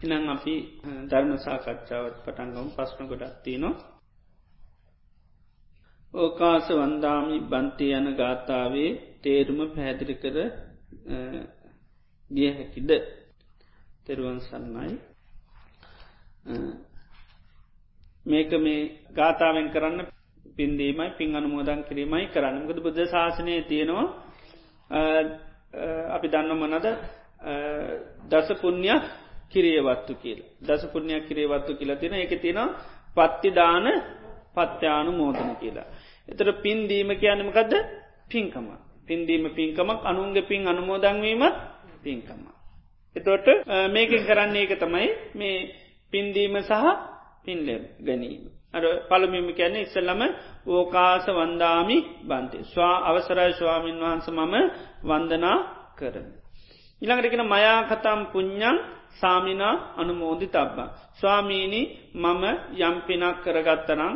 ඉනං අපි ධර්ම සාකච්ඡාවත් පටන්ගම් පස්්න ගොඩක් තියනවා. ඕකාස වන්දාමි බන්ති යන ගාථාවේ තේරුම පැහැදිලි කර ගිය හැකිද? තෙරුවන් සන්නයි මේක මේ ගාථාවෙන් කරන්න පින්දීමයි පින් අනුමෝදන් කිරීමයි කරන්න. ගද බුද්ධ ශාසනය තියෙනවා අපි දන්න මනද දසපුුණ්්‍ය කිරියවත්තු කියල දසපුුණ්්‍යයක් කිරේවත්තු කියලා තියෙන එක තියෙන පත්තිදාන පත්්‍යානු මෝදන කියලා. එතර පින්දීම කියනමකදද පින්කම. පින්දීම පින්කමක් අනුන්ගේ පින් අනුමෝදංවීමත් පින්කම. එතොට මේකින් කරන්නේ එක තමයි මේ පින්දීම සහ පින්ලෙම් ගැනීම. අර පළමිම කියන්නේ ඉස්සල්ලම ඕකාස වන්දාමි බන්තය. ස්වා අවසරයි ස්වාමීන් වහන්ස මම වන්දනා කරන. ඉළඟටකෙන මයා කතම් පුං්ඥන් සාමිනා අනුමෝදි තබ්බා. ස්වාමීණි මම යම්පිනක් කරගත්තනම්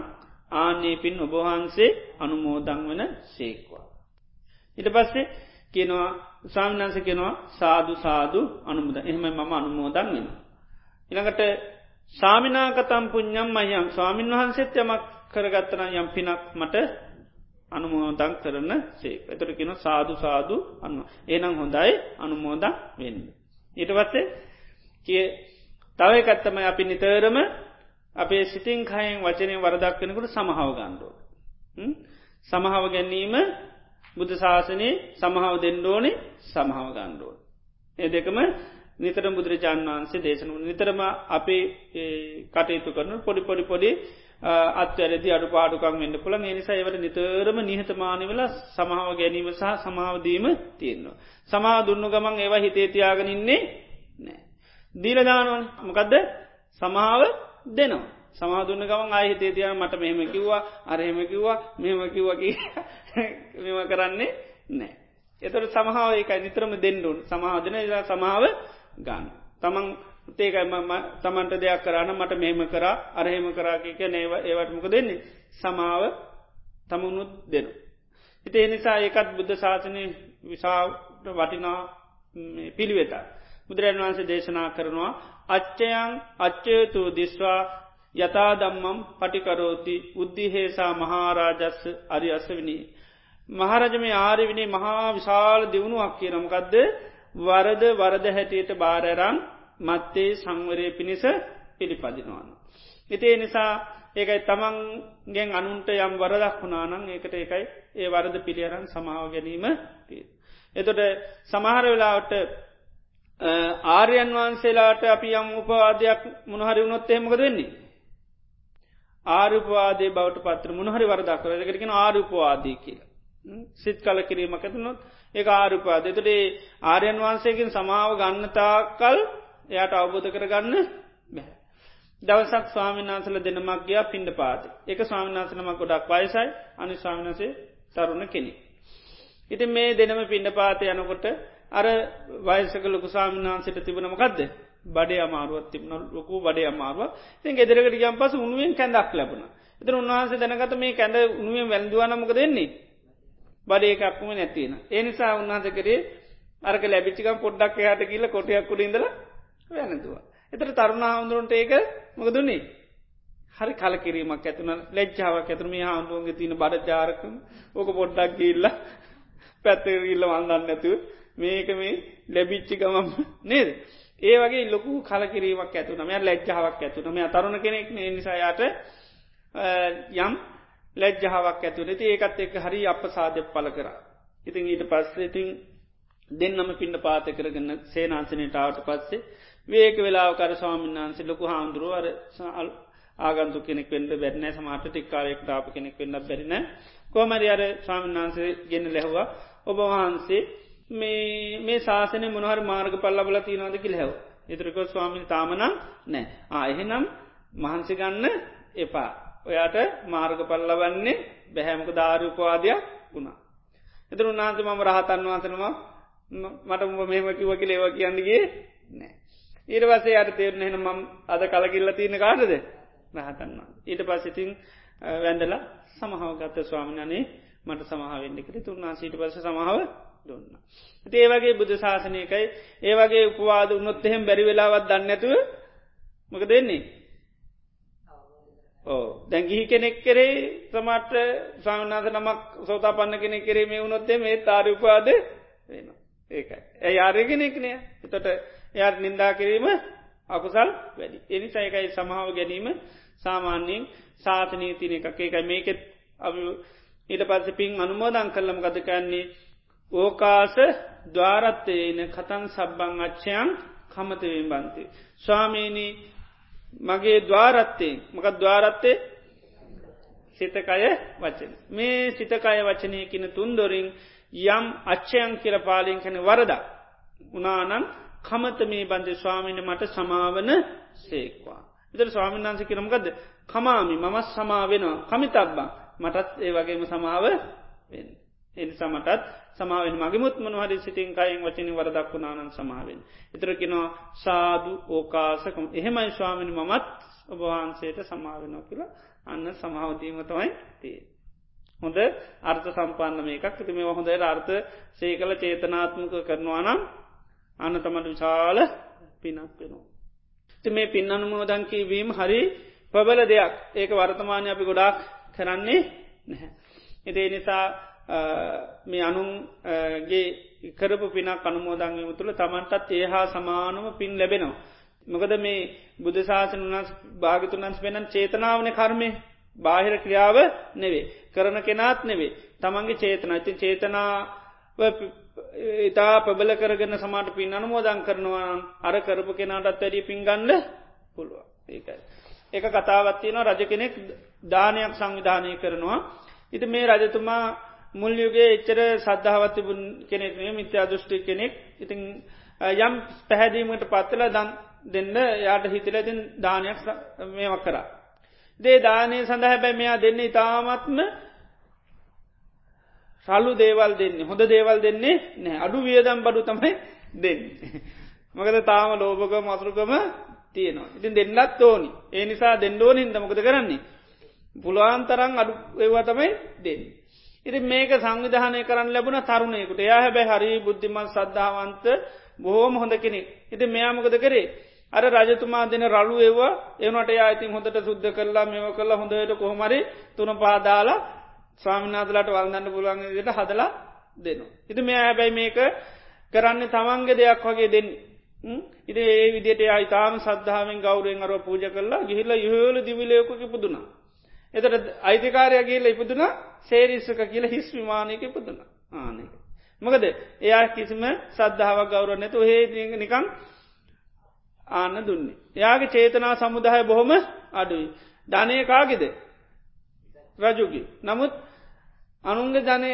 ආනේ පින් ඔබහන්සේ අනුමෝදං වන සේක්වා. ඉට පස්සේ කියනවා සාමිනන්ස කෙනවා සාදු සාදු අනුමුද එහෙම මම අනුමෝදන් වෙන. ඉළඟට සාමිනාකතම් පුං්ඥම් මයම් ස්වාමීන් වහන්සේත් යමක් කරගත්තන යම් පිනක් මට අනුමෝදං කරන සේ එතර කෙන සාදු සාදු අන්න ඒනම් හොඳයි අනුමෝදං වෙන්න. ඊට පස්සේ කිය තව එකත්තම අපි නිතරම අපේ සිතින් කයෙන් වචනය වරදක් වෙනකුට සමහාව ගණ්ඩෝ. සමහාව ගැනීම බුදු ශාසනයේ සමහාව දෙන්නඩෝනේ සමහාව ගණ්ඩුව. ඒ දෙකම නිතර බුදුරජාණන් වහන්සේ දේශන නිතරම අපේ කටයුතු කරන පොඩි පොඩි පොඩි අත්වැරදි අඩු පාඩුකම් වෙන්න පුළ නිසා ඒවට නිතරම නිහතමානවෙල සමහාව ගැනීම සහ සමාවදීම තියෙන්නවා. සමා දුන්නු ගමන් ඒවා හිතේතියාගෙනන්නේ නෑ. දීලදානුවන් මොකදද සමාව දෙනවා. සමාදුන්න ගමන් ආහිතේ තියන මට මෙහෙම කිව්වා අරහෙම කිව්වා මෙම කිව්වකි මෙම කරන්නේ නෑ. එතට සමහාව එකයි නිතරම දෙන්නුන් සමාධන සමාව ගන්න. තමන් තේකයි තමන්ට දෙයක් කරන්න මට මෙහෙම කරා අරහෙම කරාකික නේව ඒවටමක දෙන්නේ සමාව තමුණුත් දෙනු. හිතේ නිසා ඒකත් බුද්ධ ශාසනය විසාට වටිනා පිළිවෙතා. බුදුරන් වහන්සේ දේශනා කරනවා අච්චයන් අච්චයතු දිස්වා යතා දම්මම් පටිකරෝති උද්ධිහේසා මහාරාජස්ස අරි අසවිනී. මහරජම ආරිවිනේ මහා විශාල දියුණුවක් කියනමකක්ද වරද වරද හැටියට බාරරං මත්තේ සංවරය පිණිස පිළිපදිනවාන. ඉතිේ නිසා ඒකයි තමන්ගෙන් අනුන්ට යම් වරදක් වුණානං ඒකට ඒකයි ඒ වරද පිළියරන් සමාව ගැනීම තිය. එතොට සමහර වෙලාවට ආර්යන් වහන්සේලාට අපි යම් උපවාදයක් මොනහරි වුණොත් එහෙමක දෙන්නේ. ආරුපවාදේ බවට පත්‍ර මොනහරි වරදක් කරදකරගෙන ආරුපවාදී කියලා. සිත් කල කිරීමක් ඇතුනොත් ඒ ආරුපාද එතුටේ ආර්යන් වහන්සේකින් සමාව ගන්නතා කල් එයට අවබෝධ කරගන්න බැහ. දවසක් ස්වාමිනාසල දෙනමක් ගයා පින්ඩ පාත එක ස්වාමිනාසනම ගොඩක් වයසයි අනි ස්වාමිනසේ තරුණ කෙනෙ. ඉති මේ දෙනම පින්ඩ පාතය යනකොට අර වයසක ලොකු ස්වාමිනාන්සට තිබනමකක්ද බඩේ අමාරුවත් තිබන ලොකු බඩේ අමාරුව ති ගෙදරකට ගම් පස උනුවෙන් කැඳක් ලැබුණ එත උන්වහන්සේ දැනගත මේ කැඳ උනුවෙන් වැල්දුවනමක දෙන්නේ බඩේ එකක්ම නැතින. ඒනිසා උන්නාස කරේ අරක ලැබිචිකම් පොඩ්ඩක් එයාට කියල කොටයක් කුඩින්දල වැනතුවා. එතර තරුණ හාමුදුරුන්ට ඒක මොකදුන්නේ. හරි කලකිරීමක් ඇතුන ලෙච්චාවක් ඇතුරම හාමුදුරුවන්ගේ තින බඩ ජාරකම ඕක පොඩ්ඩක් ගිල්ල පැත්තඉල්ල වන්දන්න ඇතුව මේක මේ ලැබිච්චි ගමම් නේද. ඒ වගේ ලොකු කලකිරීමක් ඇතුනම ලැජ්ජාවක් ඇතුනම තරුණ කෙනෙක් නිසායාට යම් ලැජ්ජාවක් ඇතුනති ඒකත් එක් හරි අප සාධ්‍ය පල කර. ඉතින් ඊට පස්සේ ඉතින් දෙන්නම පින්න පාත කරගන්න සේනාන්සනයට ආවට පස්සේ වේක වෙලා කර ස්වාමින්නාන්සේ ලොකු හාමුදුරුව අර සල් ආගන්තු කෙනෙක් වෙන්ට බැරනෑ සමට ටික්කාරයෙක් ටාප කෙනෙක් වෙන්න බැරින කොමරි අර ස්වාමින්නාන්සේ ගෙන්න ලැහවා. ඔබ වහන්සේ මේ මේ ශාසනය මොනහර මාර්ග පල්ලබල තියනවාද කිල් හැව. එතරක ස්වාමිනි තාමනම් නෑ ආයෙනම් මහන්සි ගන්න එපා. ඔයාට මාර්ග පල්ලවන්නේ බැහැමක ධාරූපවාදයක් වුණා. එතර උන්නාන්ස මම රහතන් වහන්සනවා මට උඹ මෙම කිව කිල ඒව කියන්නගේ නෑ. ඊට පසේ අයට තේරන හෙන මම් අද කලකිල්ල තියෙන කාටද රහතන්න. ඊට පසිතින් වැැඩල සමහාවගත්ත ස්වාමිනනේ මට සමහාවෙන්ඩිකර තුන්නා සීට පස සමහාව දුන්න. ඒ වගේ බුදු ශාසනයකයි ඒවගේ උපවාද උන්නොත් එහෙම බැරි වෙලාවත් දන්නඇතුව මක දෙන්නේ ඕ දැගිහි කෙනෙක් කරේ සමට සාමනාද නමක් සෝතා පන්න කෙනෙ කරේ මේ වුණොත්තේ මේ තාරඋපාද වෙන ඒකයි. ඇ යාරගෙනෙක්නය එතොට එයාට නින්දා කිරීම අකුසල් වැඩි. එනි සයකයි සමාව ගැනීම සාමාන්‍යයෙන් සාතනීතින එකක්. ඒකයි මේකෙත් ඊට පස්ස පින් අනුමෝදන් කරලම ගතකන්නේ ඕකාස දවාරත්තයන කතන් සබ්බං අච්චයන් කමතවෙන් බන්තේ. ස්වාමීණී මගේ දවාරත්තේ මකත් දවාරත්තේ සිතකය වචන. මේ සිතකය වචනය කියන තුන්දොරින් යම් අච්චයන් කියල පාලින් කැන වරදා. උනානම් කමත මේ බන්ධ ස්වාමීන මට සමාවන සේක්වා. ඉතර ස්වාමීන් වන්ස කරමගද කමාමි මමත් සමාවෙනවා කමිතබ්බා මටත් ඒ වගේම සමාව වෙන්. එනිසා මටත් සමාවෙන් මගමුත් මනහරි සිතින් කයින් වචන වරදක් වුණානන් සමාවෙන්. එතරකිනවා සාදු ඕකාසකම එහෙමයි ස්වාමිනි මමත් ඔබවහන්සේට සමාවෙනවා කියලා අන්න සමාවදීම තමයි තිය. හොඳ අර්ථ සම්පන්න මේකක් ති මේ හොඳට අර්ථ සේ කළ චේතනාත්මක කරනවා නම් අන්න තමට විශාල පිනක් වෙනවා. ති මේ පින් අනුමෝදංකී වීම හරි ප්‍රබල දෙයක් ඒක වර්තමානය අපි ගොඩාක් කරන්නේ නැහැ. එදේ නිසා මේ අනුන්ගේ කරපු පිනක් අනුමෝදංගම තුළ තමන්ටත් ඒ හා සමානම පින් ලැබෙනවා. මොකද මේ බුදුසාසන වනස් භාගිතුන්න්ස් පෙනන් චේතනාවන කර්මය බාහිර ක්‍රියාව නෙවේ. කරන කෙනාත් නෙවේ. තමන්ගේ චේතන ඇති චේතනාව ඉතා ප්‍රබල කරගන්න සමාට පින් අනුමෝදං කරනවා අර කරපු කෙනාටත් වැඩිය පින්ගන්න පුළුව ඒකයි. එක කතාවත්තියන රජ කෙනෙක් දානයක් සංවිධානය කරනවා. ඉති මේ රජතුමා මුල්යුගේ එච්චර සද්ධාවත්තිබුන් කෙනෙක්නේ මිත්‍යා දෘෂ්ටි කෙනෙක් ඉතින් යම් පැහැදීමට පත්තල දන් දෙන්න යාට හිතලතින් දානයක් මේවක් කරා. දේ දානය සඳ හැබැ මෙයා දෙන්න ඉතාමත්ම සල්ලු දේවල් දෙන්නේ හොඳ දේවල් දෙන්නේ නෑ අඩු වියදම් බඩු තමයි දෙන්න. මකද තාම ලෝභක මතුරුකම තියෙනවා. ඉතින් දෙන්නත් ඕනි ඒ නිසා දෙන්නඩෝන හිද මොකද කරන්නේ. පුළුවන්තරං අඩු ඒවා තමයි දෙන්න. ඉති මේක සංවිධානය කරන්න ලැබුණ තරුණයකුට එයා හැබැ හරි බුද්ධිමත් සද්ධාවන්ත බොහෝම හොඳ කෙනෙක්. ඉති මෙයාමකද කරේ. අර රජතුමා දෙන රලු ඒවා එවනට අයිතින් හොඳට සුද්ධ කරලා මෙව කරලා හොඳට කොහොමරි තුන පාදාලා ස්වාමිනාදලට වල්දන්න පුළුවන්ගට හදලා දෙනවා. ඉති මෙයා හැබැයි මේක කරන්න තමන්ගේ දෙයක් වගේ දෙන්න. ඉති ඒ විදිට අයිතාම සද්ධාවෙන් ගෞරෙන් අරුව පූජ කරලා ගිහිල්ල යහල දිවිලයකු පුදුනා. එතට අයිතිකාරයගේල ඉපදුන සේරිස්සක කියල හිස් විමානයක ඉපදුන ආනක. මොකද එයා කිසිම සද්ධාවක් ගෞර නැතු හේ නිකං ආන්න දුන්නේ. එයාගේ චේතනා සමුදාය බොහොම අඩුයි. ධනය කාගෙද රජුගි. නමුත් අනුන්ග ජනය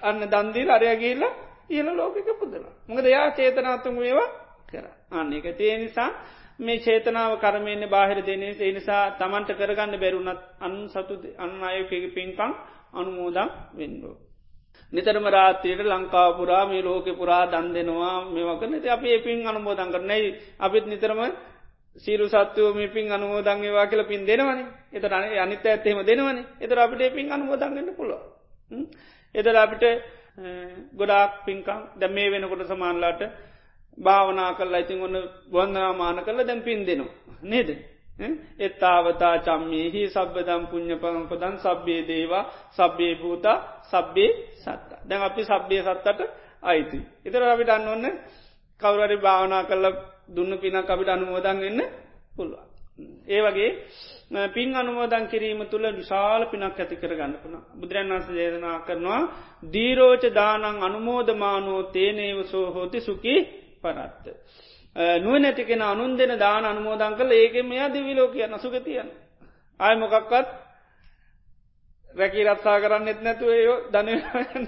අන්න දන්දීල් අරයගේල්ල ඉහල ලෝකක පුදලා. මොකද එයා චේතනාතුම ඒවා කර. අන්න එක තිය නිසා මේ චේතනාව කරමයන්නේ බාහිර දෙනේ ඒ නිසා තමන්ට කරගන්න බැරුණත් අන් සතු අන්න අයකගේ පින්කං අනුමෝදම් වෙන්ඩෝ. නිතරම රාත්‍රයට ලංකාපුරා මේ ලෝක පුරා දන් දෙනවා මේවකන ති අපි පින් අනුමෝදන් කරනයි අපිත් නිතරම සීරු සත්වෝ මේ පින් අනුමෝදන්ගේවා කියල පින් දෙනවන. එත අනිත ඇත්තේම දෙනවන. එතර අපිට පින් අනුමෝදන්ගන්න පුලො එතර අපිට ගොඩාක් පින්කං දැ මේ වෙනකොට සමාන්ලාට භාවනා කල්ලා ඉතින් ඔන්න වන්දනාමාන කල දැම් පින් දෙනවා. නේද. එත්තාවතා චම්මේහි සබ්බදම් පුුණ්්‍ය පරම්පදන් සබ්බේ දේවා සබ්බේ භූත සබ්බේ සත්ත. දැන් අපි සබ්බේ සත්තට අයිති. එතර අපිට අන්න ඔන්න කවුරරි භාවනා කල්ල දුන්න පිනක් අපිට අනුමෝදන් වෙන්න පුළුව. ඒ වගේ පින් අනුමෝදන් කිරීම තුළ විශාල පිනක් ඇති කර ගන්නපුන. බුදුරන් වන්ස දේදනා කරනවා දීරෝච දානං අනුමෝදමානෝ තේනේව සෝහෝති සුකි පනත්ත. නුව නැතිකෙන අනුන් දෙන දාන අනුමෝදන් කල ඒක මෙයා දිවිලෝ කිය නසුක තියන. ආය මොකක්වත් රැකී රත්සා කරන්නෙත් නැතුව ඒ ධන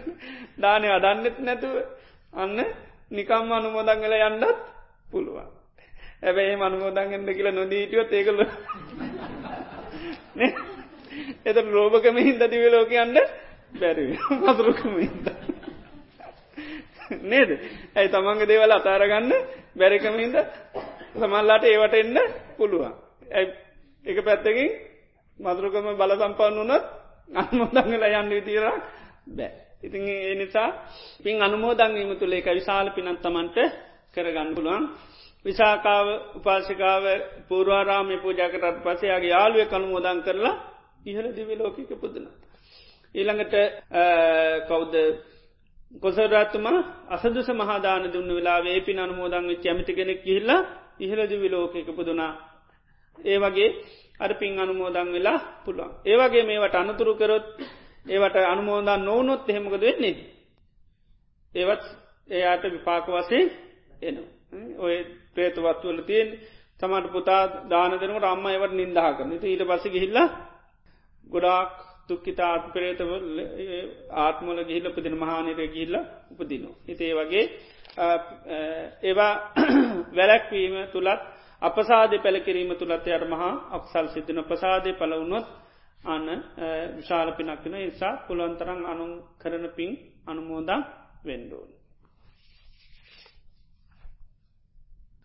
දානය අදන්නෙත් නැතුව අන්න නිකම් අනුමෝදංගල යන්නත් පුළුවන්. ඇබැයි මනුමෝදන්ගෙන්ද කියලා නොදීටියොත් ඒකල එත ලෝභකම හින්ද දිවලෝක යන්න බැරි මතුරුකම හින්ද. නේද? ඇයි තමන්ගේ දේවල් අතාරගන්න බැරිකමින්ද සමල්ලාට ඒවට එන්න පුළුවන්. ඇයි එක පැත්තකින් මදුරුකම බල සම්පන්න වනත් අනුමෝදංගල යන්න විතීර බෑ. ඉතින් ඒ නිසා පින් අනුමෝදංගීම තුළ එක විශාල පිනත් තමන්ට කරගන්න පුළුවන්. විසාකාව උපාසිකාව පූර්වාරාමය පූජාකටත් පසයාගේ යාළුව කනු මොදන් කරලා ඉහළ දිවි ලෝකික පුදන. ඊළඟට කෞද්ද කොසරාත්තුමා අසදුස මහදාන දුන්න වෙලා පින අනුමෝදන් වෙච්ච ඇමති කෙනෙක් කිහිල්ලා ඉහළ දිවි ලෝකක පුදුනා. ඒ වගේ අර පින් අනුමෝදන් වෙලා පුළුවන්. ඒවගේ මේවට අනතුරු කරොත් ඒවට අනුමෝදන් නොවනොත් එහෙමකද වෙන්නේ. ඒවත් එයාට විපාක වසේ එනවා. ඔය ප්‍රේතවත්වල තියෙන් තමට පුතා දාන දෙනකට අම්ම එවට නින්දහා කරන ඊට පස ගිහිල්ල ගොඩාක් තුක්කිතා ආත් පෙරේතව ආත්මල ගිහිල්ල උපදින මහානිර ගිල්ල උපදිනවා. හිතේ වගේ ඒවා වැලැක්වීම තුළත් අපසාධ පැළකිරීම තුළත් යට මහා අක්සල් සිද්ධන ප්‍රසාධය පලවුණොත් අන්න විශාල පිනක්තින නිසා පුළොන්තරං අනුම් කරන පින් අනුමෝදම් වෙන්ඩෝන්.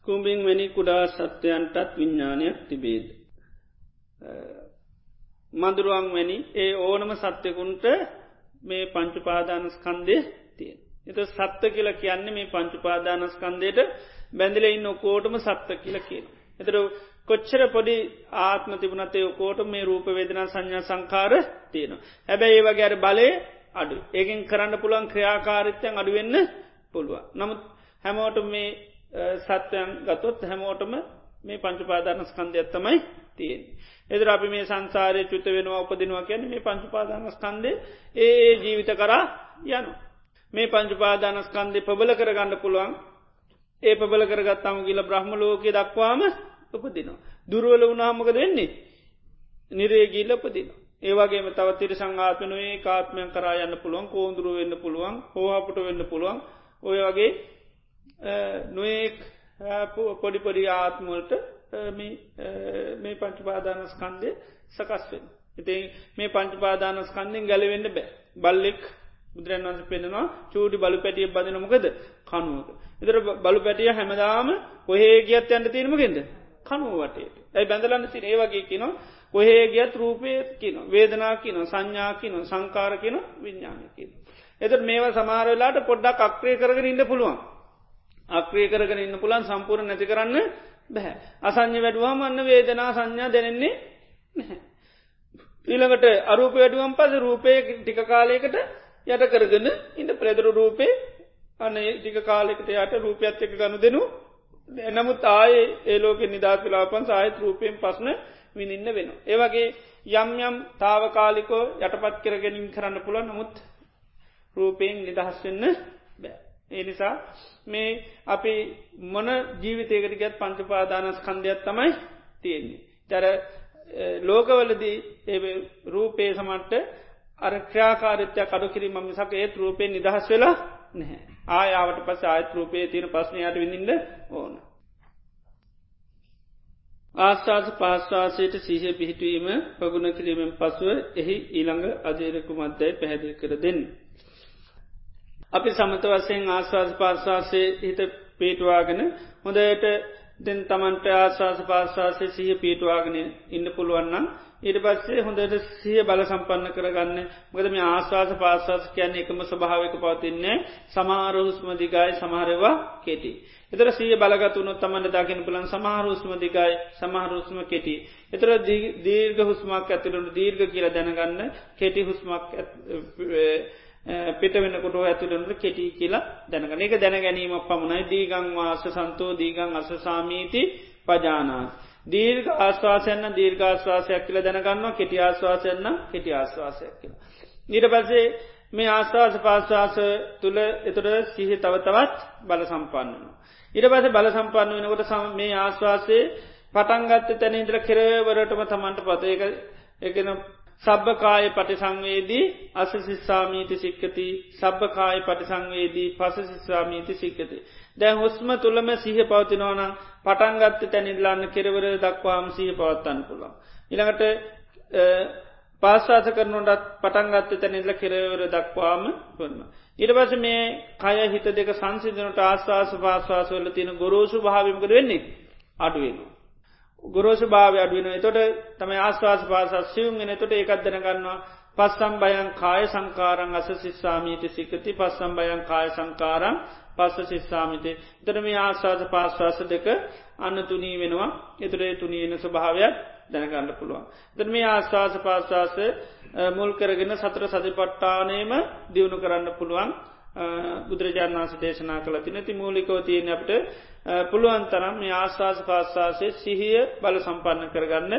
කුම්බින් වැනි කුඩා සත්‍යයන්ටත් විඤ්ඥානයක් තිබේද. මදුරුවන් වැනි ඒ ඕනම සත්‍යකුන්ට මේ පංචුපාදානස්කන්දය තියෙන්. එත සත්ත කියලා කියන්නේ මේ පංචුපාදානස්කන්දයට බැඳල ඉන්න කෝටම සත්ත කියල කියන. එතර කොච්චර පොඩි ආත්ම තිබුණතේ කෝට මේ රූප වේදනා සංඥා සංකාර තියෙනවා. හැබැයි ඒ වගේ අර බලය අඩු ඒකින් කරන්න පුළුවන් ක්‍රියාකාරිත්‍යයන් අඩුවෙන්න පුළුවන්. නමුත් හැමෝට මේ සත්‍යයන් ගතොත් හැමෝටම මේ පංචුපාදානස්කන්ධය තමයි තියෙන්. එදර අපි මේ සංසාරය චුත වෙනවා උපදිනවා කියන මේ පංචුපාදානස්කන්දේ ඒ ජීවිත කරා යනු. මේ පංචුපාදානස්කන්දය පබල කරගන්න පුළුවන් ඒ පබල කරගත්තම ගිල බ්‍රහ්ම ලෝකය දක්වාම උපදිනවා. දුරුවල වුණහමක දෙන්නේ නිරේගීල උපදින. ඒවගේම තවතිර සංඝාත්මනුවේ කාත්මයන් කරා යන්න පුළුවන් කෝන්දුරුව වෙන්න පුළුවන් හෝහපුට වෙන්න පුළුවන් ඔය වගේ නොඒක් පොඩිපොඩි ආත්මවලට මේ පංචපාදානස්කන්දය සකස්වෙන්. ඉතින් මේ පංචපාදානස්කන්දෙන් ගැලවෙන්න බෑ බල්ලෙක් බුදුරන් වන්ස පෙන්නවා චූඩි බලු පැටිය බඳනමකද කනුවක. එතර බලු පැටිය හැමදාම කොහේ ගියත් යන්න තිීනමගෙන්ද කනුවටට. ඇයි බැඳලන්න සිට ඒවගේ කින කොහේ ගියත් රූපය කියන වේදනා කියන සංඥා කියන සංකාර කියන විඤ්ඥාන කියන. එතට මේවා සමාරවෙලාට පොඩ්ඩක් අක්්‍රය කරගෙන ඉන්න පුළුවන්. අක්‍රිය කරගෙන ඉන්න පුළන් සම්පූර් නැති කරන්න බැහැ. අසං්‍ය වැඩුවහම අන්න වේදනා සංඥා දැනෙන්නේ නැහැ. ඊළඟට අරූප වැඩුවම් පස රූපය ටික කාලයකට යට කරගන්න ඉන්න ප්‍රදරු රූපේ අන්න ටික කාලෙකට යට රූපයත් එක ගණු දෙනු එනමුත් ආය ඒලෝක නිදා පිලාපන් සාහිත රූපයෙන් පස්න විනින්න වෙන. ඒවගේ යම් යම් තාවකාලිකෝ යටපත් කරගෙනින් කරන්න පුළ නමුත් රූපයෙන් නිදහස් වෙන්න බෑ. ඒ නිසා මේ අපි මොන ජීවිතයකටගත් පංචපාදානස් කන්දයක් තමයි තියෙන්නේ. තැර ලෝකවලදී ඒ රූපේ සමට්ට අර ක්‍රාකාරිත්‍ය කඩු කිරීම මිසක ඒත් රූපය නිදහස් වෙලා නැහැ. ආයාවට පස ආයත් රූපය තියෙන පස්්නයට විඳින්න ඕන. ආශාස පාශ්වාසයට සීහ පිහිටුවීම පගුණ කිරීමෙන් පසුව එහි ඊළඟ අජේරකු මත්දයි පැහැදිල් කර දෙන්න. අපි සමත වසයෙන් ආශවාස පාර්ශවාසය හිත පේටවාගෙන හොඳයට දෙන් තමන්ට ආශවාස පාර්ශවාසය සහ පීටවාගෙන ඉන්න පුළුවන්නම් ඊට පස්සේ හොඳට සිය බල සම්පන්න කරගන්න මකද මේ ආශවාස පාශවාස කියන්න එකම ස්භාවක පවතින්නේ සමාරහුස්ම දිගයි සමහරවා කෙටි. එතර සිය බලගතුනොත් තමන්ට දකින පුලන් සමහරුස්ම දිගයි සමහරුස්ම කෙටි. එතර දීර්ග හුස්මක් ඇතුළට දීර්ග කියල දැනගන්න කෙටි හුස්මක් පිට වෙනකොට ඇතුළට කෙටි කියලා දැනගන එක දැන ගැනීම පමණයි දීගං වාස සන්තෝ දීගං අස සාමීති පජානා. දීර්ග ආශවාසයන්න දීර්ඝාශවාසයක් කියල දැනගන්නවා කෙටි ආශවාසයන්න කෙටි ආශවාසයක් කියලා. ඊට පසේ මේ ආශවාස පාශවාස තුළ එතුට සිහි තවතවත් බල සම්පන්නනවා. ඉට පස බල සම්පන්න වෙනකොට සම මේ ආශවාසේ පටන්ගත්ත තැන ඉන්ද්‍ර කෙරවරටම තමන්ට පත එක එකන සබ්භකාය පටිසංවේදී අස සිස්සාමීති සික්කති සබ්භකාය පටිසංවේදී පස සිස්සාමීති සික්කති. දැ හුස්ම තුළම සිහ පවතිනවනම් පටන්ගත්ත තැනිල්ලාන්න කෙරවර දක්වාම සහ පවත්තන්න පුළන්. ඉළඟට පාස්සාස කරනුටත් පටන්ගත්ත තැනිල්ල කෙරවර දක්වාම පන්න. ඉට පස මේ කය හිත දෙක සංසිදනට ආශවාස පාශවාසවල තියෙන ගොරෝසු භාවිමකද වෙන්නේ අඩුවෙනවා. ගොරෝෂ භාව අඩුවෙන තොට තම ආශවාස පාසස් සියුම්ගෙන තොට ඒකත් දෙනගන්නවා. පස්සම් බයන් කාය සංකාරං අස සිස්සාමීට සිකති පස්සම් බයන් කාය සංකාරං පස්ස ශිස්සාමිතේ තරම ආශවාස පාශ්වාස දෙක අන්න තුනී වෙනවා. එතුරේ තුනීන ස්වභාවයක් දැනගන්න පුළුවන්. ද මේ ආශවාස පාශ්වාස මුල් කරගෙන සතර සති පට්ටානයම දියුණු කරන්න පුළුවන්. බුදුරජාණන් වන්ස දේශනා කළ. තින ති මූලිකව තියෙන අපට පුළුවන් තරම් මේ ආශවාස පාශ්වාසය සිහිය බල සම්පන්න කරගන්න.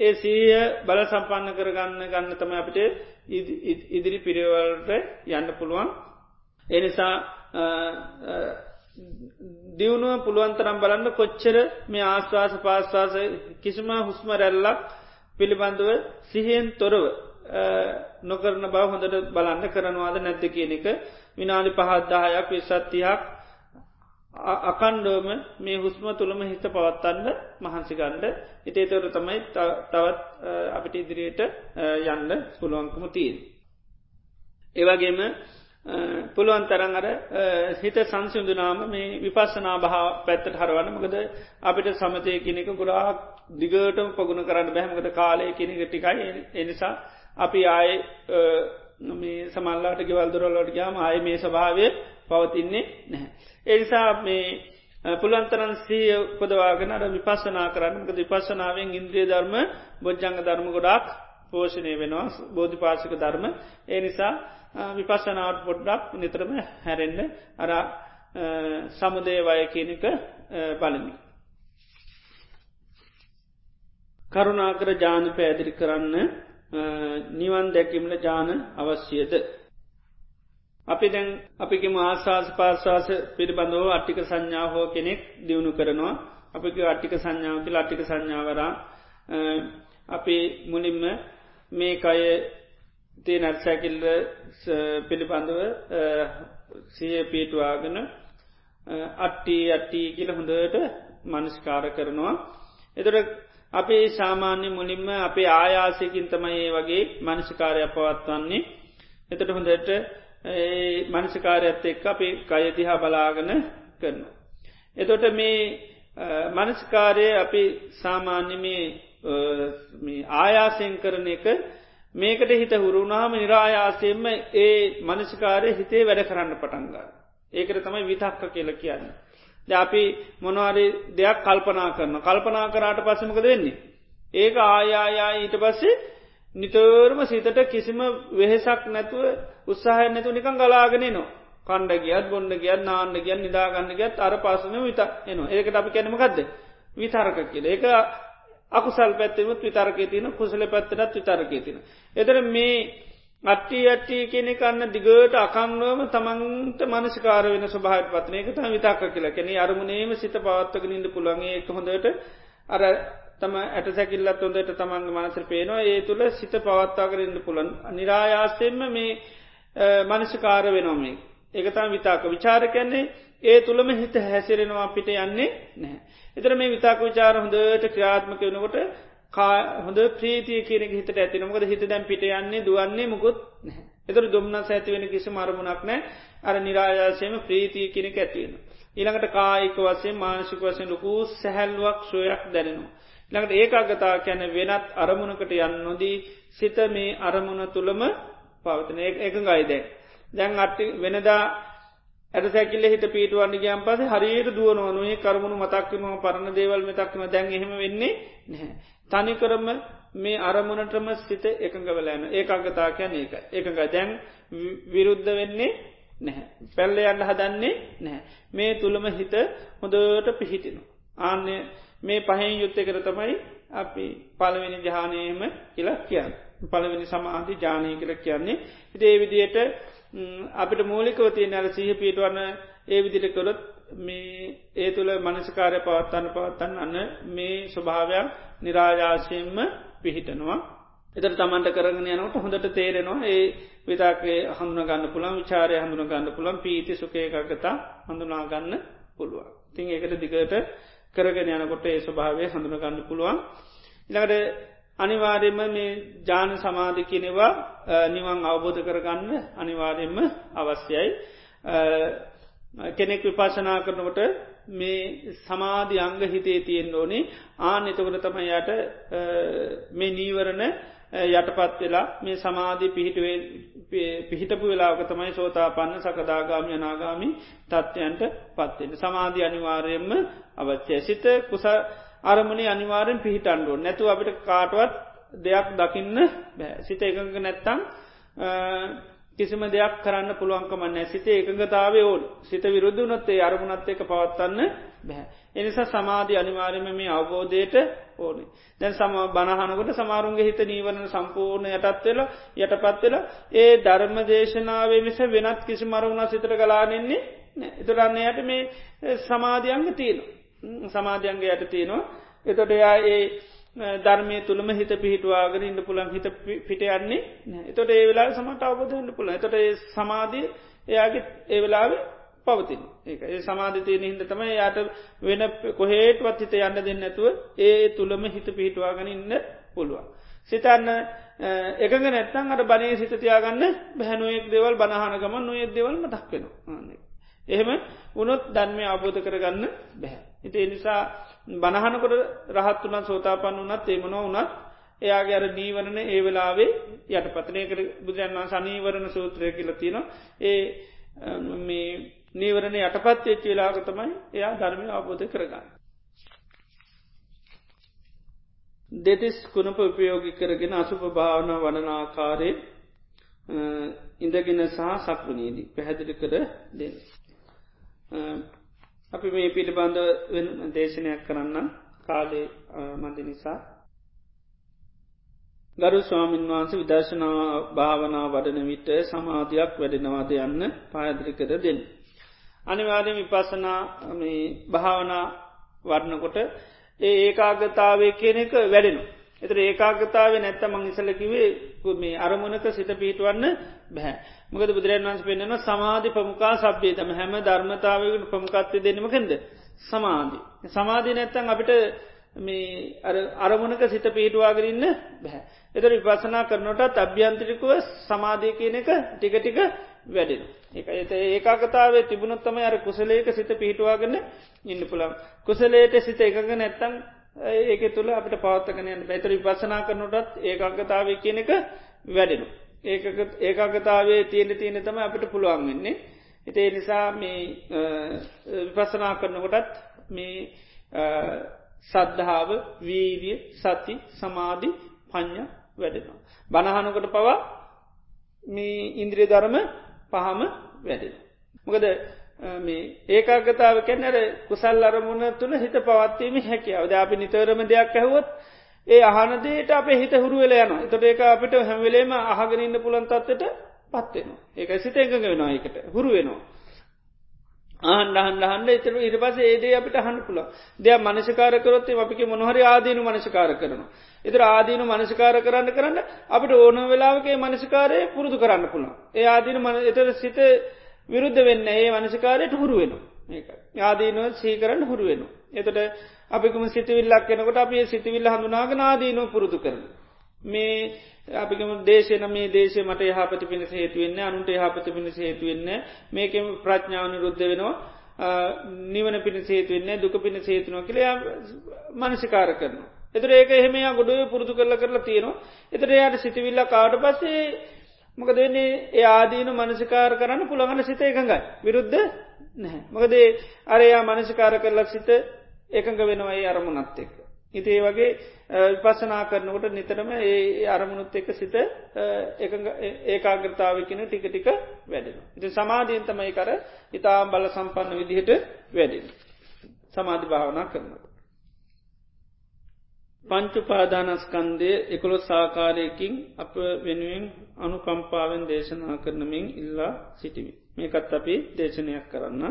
ඒ සීය බල සම්පන්න කරගන්න ගන්න තම අපට ඉදිරි පිරිවල්ට යන්න පුළුවන්. එනිසා දියුණුව පුළුවන්තරම් බලන්න කොච්චර මේ ආශ්වාස පාශ්වාස කිසිම හුස්ම රැල්ලක් පිළිබඳව සිහෙන් තොරව නොකරන බව හොඳට බලන්න කරනවාද නැත්ත කියන එක විනාඩි පහත්දාහයක් විසත්තියක් අකණ්ඩෝම මේ හුස්ම තුළම හිත පවත්තන්න මහන්සිකණ්ඩ ඉතේ තොර තමයි තවත් අපිට ඉදිරියට යන්න පුළුවන්කම තිීන්. ඒවගේම පුළුවන් තරන් අර හිත සංසිදුනාම මේ විපස්සනා භා පැත්තට හරවන්න මකද අපිට සමතය කෙනෙක ගොඩාක් දිගටම පගුණ කරන්න බැහමකද කාලය කෙනෙක ටිකයි එනිසා අපි ආය සමල්ලාට ගෙවල්දුරල්ලට ගයාම ආය මේ ස්භාවය පවතින්නේ නැහැ. එනිසා මේ පුළන්තරන් සීය උපදවාගෙන අර විපස්සනා කරන්නක විපස්සනාවෙන් ඉන්ද්‍රිය ධර්ම බොජ්ජංග ධර්ම ගොඩක් පෝෂණය වෙනවා බෝධි පාශක ධර්ම ඒ නිසා විපස්සනාවට පොඩ්ඩක් නිතරම හැරෙන්න්න අර සමුදේවය කියනක බලමි. කරුණාකර ජාන පැදිරි කරන්න නිවන් දැකිමල ජාන අවශ්‍යද. අපි දැන් අපිකම ආශවාස පාශවාස පිළිබඳව අට්ටික සංඥා හෝ කෙනෙක් දියුණු කරනවා අපික අට්ටික සංඥාවති අට්ටික සංඥාවරා අපි මුලින්ම මේ කය තිය නැත්සැකිල්ල පිළිබඳව සිය පීටවාගෙන අට්ටි අට්ටි කියල හොඳට මනස්කාර කරනවා. එතට අපි සාමාන්‍ය මුලින්ම අපේ ආයාසයකින් තමයි ඒ වගේ මනසිකාරය පවත්වන්නේ. එතට හොඳට මනසිකාරයත් එක් අපි කයතිහා බලාගන කරන. එතොට මේ මනස්කාරය අපි සාමාන්‍ය මේ ආයාසයෙන් කරන එක මේකට හිත හුරුුණාම නිරායාසයෙන්ම ඒ මනසිකාරය හිතේ වැඩ කරන්න පටන්ගා. ඒකට තමයි විතක්ක කියල කියන්න. ද අපි මොනවාරි දෙයක් කල්පනා කරන කල්පනා කරාට පසමකද වෙන්නේ. ඒක ආයායා ඊට පස්සේ නිතරම සිතට කිසිම වෙහෙසක් නැතුව උත්සාහ නැතු නිකං ගලාගෙන නවා. කණ්ඩ ගියත් බොන්ඩ ගියත් නාන්න ගියන් නිදාගන්න ගත් අර පාසන විත එනවා. ඒකට අපි කැනමකක්ද විතරක කියල. ඒක අකුසල් පැත්තෙමුත් විතරකේ තින කුසල පැත්තටත් විතරකේ තින. එතර මේ අට්ටි අට්ටි කෙනෙ කන්න දිගට අකන්නුවම තමන්ට මනසිකාර වෙන ස්වභාත් පත්නය එක තම විතක්ක කියලා කෙනෙ අරමුණේම සිත පවත්තක නිද පුළන්ගේ එක හොඳට අර තම ඇට සැකිල්ලත් හොඳට තමන්ගේ මනසර පේනවා. ඒ තුළ සිත පවත්තාකරන්න පුළන් නිරායාසයෙන්ම මේ මනසිකාර වෙනොමේ ඒකතම විතාක. විචාර කැන්නේ ඒ තුළම හිත හැසිරෙනවා පිට යන්නේ නැහැ. එතර මේ විතාක විචාර හොඳට ක්‍රියාත්මක වනකොට හොඳ ප්‍රීතිය කියන හිට ඇතිනමකද හිත දැන් පිට යන්නේ දුවන්නේ මුකුත් එතර දුම්න්න ඇතිවෙන කිසි මරමුණක් නෑ අර නිරායාසයම ප්‍රීතිය කෙනෙක ඇතිවෙන. ඊළඟට කායික වසේ මානසික වසයෙන් ලොකු සැහැල්ුවක් සොයක් දැනෙනවා. ළඟට ඒකාගතා කැන වෙනත් අරමුණකට යන්න නොදී සිත මේ අරමුණ තුළම පවතන එක ගයිදැ. දැන් අට්ටි වෙනදා ඇට සැකිල්ල හිට පීටුවන්න ගයන් පස හරියට දුවනුවනුවේ කරමුණු මතක්කම පරණ දේවල් මෙතක්කම දැන් එහෙම වෙන්නේ නැහැ. තනිකරම මේ අරමුණටම සිත එකඟ වෙලෑන ඒ අගතා කියන ඒක එකඟ දැන් විරුද්ධ වෙන්නේ නැහැ. පැල්ල යන්න හදන්නේ නැහැ. මේ තුළම හිත හොඳට පිහිටිනු. ආන්‍ය මේ පහෙන් යුත්ත කර තමයි අපි පළවෙනි ජානයම කියලා කියන්න. පළවෙනි සමාධි ජානය කර කියන්නේ. හිතේ විදියට අපිට මූලිකව තිය නැල සහ පිටවන්න ඒ විදිට කොළොත් මේ ඒ තුළ මනසකාරය පවත්තන්න පවත්තන්න අන්න මේ ස්වභාවයක් නිරාජාශයෙන්ම පිහිටනවා. එතර තමන්ට කරගෙන යනට හොඳට තේරෙනවා ඒ විතාකේ හඳුන ගන්න පුළන් විචාරය හඳුන ගන්න පුළන් පීති සුකේකගතා හඳුනාගන්න පුළුවන්. තිං ඒකට දිගට කරගෙන යනකොට ඒ ස්වභාවය හඳුන ගන්න පුළුවන්. ඉළඟට අනිවාර්යම මේ ජාන සමාධි කියනෙවා නිවන් අවබෝධ කරගන්න අනිවාර්යෙන්ම අවශ්‍යයි. කෙනෙක් විපාශනා කරනකොට මේ සමාධි අංග හිතේ තියෙන් ඕනේ ආන එතකොට තමයි යට මේ නීවරණ යටපත් වෙලා මේ සමාධී පිහිටුවේ පිහිටපු වෙලාක තමයි සෝතා පන්න සකදාගාමි අනාගාමි තත්ත්වයන්ට පත්වෙන සමාධී අනිවාර්යෙන්ම අවච්චය සිත කුස අරමණි අනිවාරෙන් පිහිටන්ඩුව නැතු අපිට කාටවත් දෙයක් දකින්න බෑ. සිත එකඟ නැත්තං කිසිම දෙයක් කරන්න පුළුවන්කමන්න සිත එකඟතාවේ ඕල් සිත විරුද්ධ වනොත්තේ අරමුණත් එක පවත්වන්න බැහැ. එනිසා සමාධි අනිවාර්යම මේ අවබෝධයට ඕනේ. දැන් සම බණහනකොට සමාරුන්ගේ හිත නීවරණ සම්පූර්ණ යටත් වෙලා යටපත් වෙලා ඒ ධර්ම දේශනාවේ මිස වෙනත් කිසි මරුණ සිතට ගලානෙන්නේ එතුරන්නේ යට මේ සමාධියන්ග තියෙන සමාධියන්ගේ යට තියෙනවා. එතොට එයා ඒ ධර්මය තුළම හිත පිහිටවාගෙන ඉන්න පුළන් හිත පිට යන්නේ එතොට ඒ වෙලා සමට අවබෝධන්න පුළ එතොට ඒ සමාධී එයාගේ ඒ වෙලාවේ පවතින් ඒක ඒ සමාධතියන හිද තම යායට වෙන කොහේටවත් හිත යන්න දෙන්න ඇතුව ඒ තුළම හිත පිහිටවාගෙන ඉන්න පුළුවන්. සිතන්න එකග නැත්තන් අට බනය සිතතියාගන්න බැහැනුවෙක් දෙවල් බනහනගම නොයෙක් දෙවල්ම දක්වෙන එහෙම උනොත් ධර්මය අබෝධ කරගන්න බැහැ. හිට එනිසා බණහනකොට රහත් වනත් සෝතාපන්න වනත් ඒමන වනත් එයාගේ අර නීවරණ ඒ වෙලාවේ යට පතනය කර බුදුරන්වා සනීවරණ සූත්‍රය කියලතින ඒ මේ නීවරණ යටපත් එච්ච වෙලාක තමයි එයා ධර්මය අවබෝධ කරගන්න. දෙතිස් කුණප උපයෝගි කරගෙන අසුප භාවන වනනාකාරය ඉඳගෙන සහ සක්වනීදී පැහැදිලි කර දෙන්න. අපි මේ පිළිබඳ දේශනයක් කරන්න කාලේ මඳ නිසා ගරු ස්වාමීන් වහන්සේ විදර්ශනා භාවනා වඩන විට සමාධයක් වැඩෙනවාද යන්න පායදිරි කර දෙන්න. අනිවාර්ය විපසනා භාවනා වඩනකොට ඒ ඒකාගතාවේ කියන එක වැඩෙනු. එතර ඒකාගතාව නැත්ත මං ඉසලකිවේ මේ අරමුණක සිත පිහිටවන්න බැහැ. මොකද බුදුරන් වන්ස පෙන්න්නන සමාධි ප්‍රමුඛා සබ්්‍යේ තම හැම ධර්මතාවකට ප්‍රමුකත්වය දෙනීමකෙන්ද සමාධි. සමාධී නැත්තන් අපිට මේ අරමුණක සිත පිහිටවාගරන්න බැහැ. එතර විපසනා කරනටත් අභ්‍යන්ත්‍රිකුව සමාධය කියන එක ටික ටික වැඩෙන. එක ඒකාකතාවේ තිබුණොත්තම අර කුසලේක සිත පිහිටවාගන්න ඉන්න පුළම්. කුසලේට සිත එකග නැත්තන් ඒක තුළ අපට පවත්තකනයන් පැතර විපසනා කරනටත් ඒකාගතාව කියන එක වැඩෙනු. ඒකාගතාවේ තියෙන තියෙන තම අපිට පුළුවන් වෙන්නේ. එතේ නිසා මේ විපසනා කරනකොටත් මේ සද්ධාව වීරිය සති සමාධි පඥ්ඥ වැඩෙනවා. බණහනකොට පවා මේ ඉන්ද්‍රිය ධර්ම පහම වැඩෙන. මොකද මේ ඒකාගතාව කැන්නර කුසල් අරමුණ තුළ හිත පවත්වීම හැකියාව ද අපි නිතරම දෙයක් ඇහුවොත් ඒ අහනදේට අප හිත හුරුවල යන තොට ඒක අපිට හැමවෙලේම අහගෙනන්න පුළන්තත්වට පත්වෙනවා ඒක සිත එකඟ වෙනවා එකට හුරු වෙනවා. ආහන් හන්ඩ හන්ඩ එතර ඉට පස ඒදේ අපිට හන්න පුළ දෙයක් මනසිකාරකරොත්තේ අපික මොහරි ආදීනු මනසිකාර කරනවා. එතර ආදීනු මනසිකාර කරන්න කරන්න අපිට ඕන වෙලාවගේ මනසිකාරය පුරුදු කරන්න පුළා. ඒ ආදීන මන එතර සිත විරුද්ධ වෙන්න ඒ මනසිකාරයට හුරු වෙනවා. ආදීනුව සීකරන්න හුරු වෙනවා. එතට අපිකම සිතිවිල්ලක් කෙනකොට අපේ සිතිවිල්ල හඳුනාග ආදීනුව පුරුදු කරන. මේ අපිකම දේශන මේ දේශය මට යහපති පිණිස හේතුවෙන්න අනුන්ට යහපති පිණිස හේතුවෙන්න මේකම ප්‍රඥාවන රුද්ධ වෙනවා නිවන පිණි සේතුවෙන්නේ දුක පිණි සේතුනවා කියල මනසිකාර කරනවා. එතර ඒක එහෙමයා ගොඩුව පුරුදු කරල කරලා තියෙනවා. එතර යායට සිතිවිල්ල කාඩ පස්සේ මොක දෙන්නේ ඒ ආදීනු මනසිකාර කරන්න පුළගන සිත එකඟයි විරුද්ධ නැහැ. මොකදේ අරයා මනසිකාර කරලක් සිත එකඟ වෙනවා ඒ අරමුණත් එක්ක. ඉතිේ වගේ විපසනා කරනකොට නිතරම ඒ අරමුණුත් එක්ක සිත ඒකාග්‍රතාවකන ටික ටික වැඩෙන. ඉති සමාධීන් තමයි කර ඉතාම් බල සම්පන්න විදිහට වැඩෙන. සමාධි භාවනා කරනට. පංචුපාදානස්කන්දය එකොළො සාකාරයකින් අප වෙනුවෙන් අනුකම්පාවෙන් දේශනා කරනමින් ඉල්ලා සිටිවි. මේකත් අපි දේශනයක් කරන්න.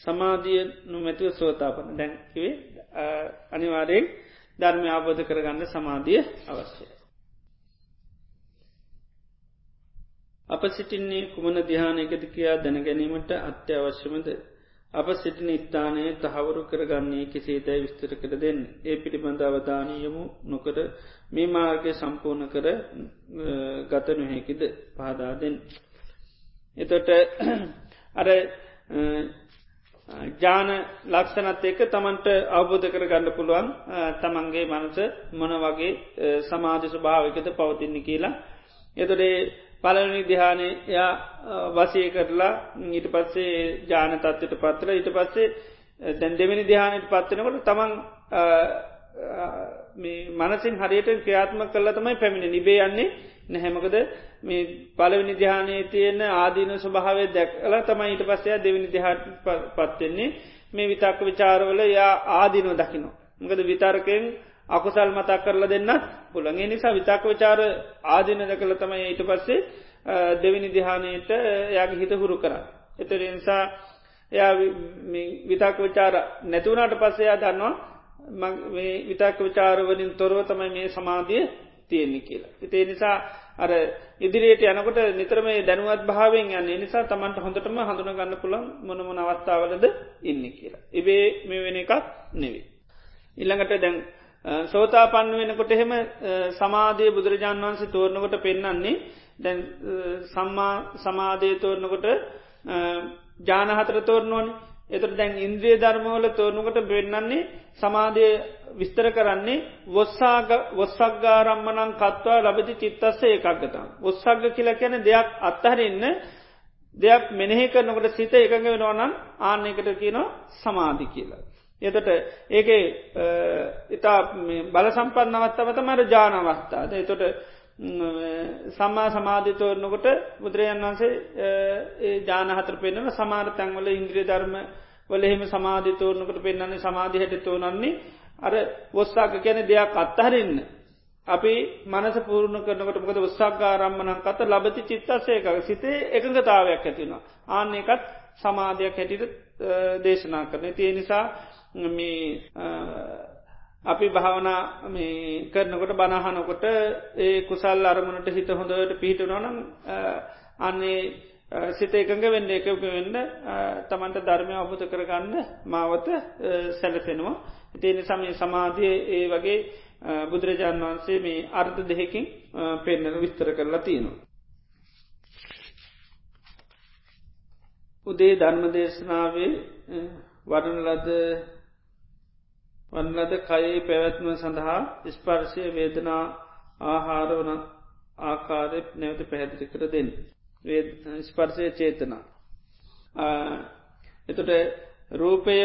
සමාධිය නොමැතිව සෝතාපන දැන්කිවේ අනිවාරයෙන් ධර්මය ආබෝධ කරගන්න සමාධිය අවශ්‍යය. අප සිටින්නේ කුමන දිහානයකද කියා දැනගැනීමට අත්‍යවශ්‍යමද අප සිටින ස්ථානය තහවුරු කරගන්නේ කෙසේදැයි විස්තර කර දෙන්න. ඒ පිළිබඳ අවධානයමු නොකර මේ මාර්ගය සම්පූර්ණ කර ගත නොහැකිද පහදාදෙන්. එතොට අර ජාන ලක්ෂණත් එක තමන්ට අවබෝධ කර ගන්න පුළුවන් තමන්ගේ මනස මොන වගේ සමාජ ස්වභාවිකත පවතින්නේ කියලා. එතොඩේ පලනි දිහානය එයා වසය කරලා ඊට පස්සේ ජාන තත්වට පත්‍ර ඊට පස්සේ දැන් දෙවැනි දිහානයට පත්වෙනකොට තමන් මනසින් හරියට ක්‍රියාත්ම කරලා තමයි පැමිණි නිබේ යන්නේ නැහැමකද මේ පලවිනි දිහානයේ තියෙන ආදීන ස්වභාවය දැක්ල තමයි ඊට පස්සය දෙවිනි දිහාට පත්වෙන්නේ මේ විතක්ක විචාරවල යා ආදීනෝ දකිනවා. මකද විතාරකයෙන් අකුසල් මතක් කරලා දෙන්නත් පුළන්ගේ නිසා විතක්ක විචාර ආදීන දකල තමයි ඊට පස්සේ දෙවිනි දිහානයට යාගේ හිත හුරු කර. එතර නිසා එයා විතක් විචාර නැතුවනාට පස්සයා දන්නවා විතක් විචාරවලින් තොරව තමයි මේ සමාධිය තියෙන්නේ කියලා. ඉතිේ නිසා අර ඉදිරියට යනකොට නිතරම දැනුවත් භාවෙන් යන්නේ නිසා තමන්ට හොඳටම හඳුන ගන්න පුළන් මොනමොන අවස්ථාවලද ඉන්න කියලා. ඉබේ මේ වෙන එකක් නෙවේ. ඉල්ළඟට දැන් සෝතා පන්න වෙනකොට එහෙම සමාධය බුදුරජාන් වන්සේ තෝරණකොට පෙන්නන්නේ දැන් සම්මා සමාධය තෝරණකොට ජානහතර තෝරණුවනි එතට දැන් ඉන්ද්‍රිය ධර්මවල තෝරණුකට පෙන්නන්නේ සමාධය විස්තර කරන්නේ වොස්සාග වොස්සක්ගාරම්මනං කත්වා ලබති චිත්තස්ස ඒකක්ගතම්. ඔස්සක්ග කියලා කියන දෙයක් අත්හරන්න දෙයක් මෙනෙහි කරනකට සිත එකඟ වෙනවනන් ආන්නයකට කියනවා සමාධි කියලා. එතට ඒක ඉතා බල සම්පන්න අවත්තවත මර ජානවස්ථාද එතොට සම්මා සමාධිතෝරනකොට බුදුරජන් වන්සේ ජානහතර පෙන්න්නන සමාර තැන්වල ඉන්ද්‍රිය ධර්ම වල එහෙම සමාධිතෝරනකට පෙන්න්නන්නේ සමාධිහට තෝනන්නේ අර වොස්සාක කැන දෙයක් අත්හරන්න. අපි මනස පූර්ණ කරනකට මොකද උත්සක්ගාරම්මනන් කත ලබති චිත්තස්සයක සිතේ එකඟතාවයක් ඇතිෙනවා. ආන්න එකත් සමාධයක් හැටිට දේශනා කරන. තිය නිසා අපි භාවනා කරනකොට බණහනකොට ඒ කුසල් අරමුණට හිත හොඳට පිහිටනොනම් අන්නේ සිත එකඟ වෙන්න එකක වෙන්න තමන්ට ධර්මය අබුත කරගන්න මාවත සැලසෙනවා. ඉතිේනි සමය සමාධිය ඒ වගේ බුදුරජාණන් වහන්සේ මේ අර්ථ දෙහෙකින් පෙන්නල විස්තර කරලා තියෙනවා. උදේ ධර්ම දේශනාවේ වඩන ලද වන්නලද කයේ පැවැත්ම සඳහා ස්පර්ශය වේදනා ආහාරවන ආකාරය නැවත පැහැදිලි කර දෙන්න. ස්පර්ශය චේතනා. එතට රූපය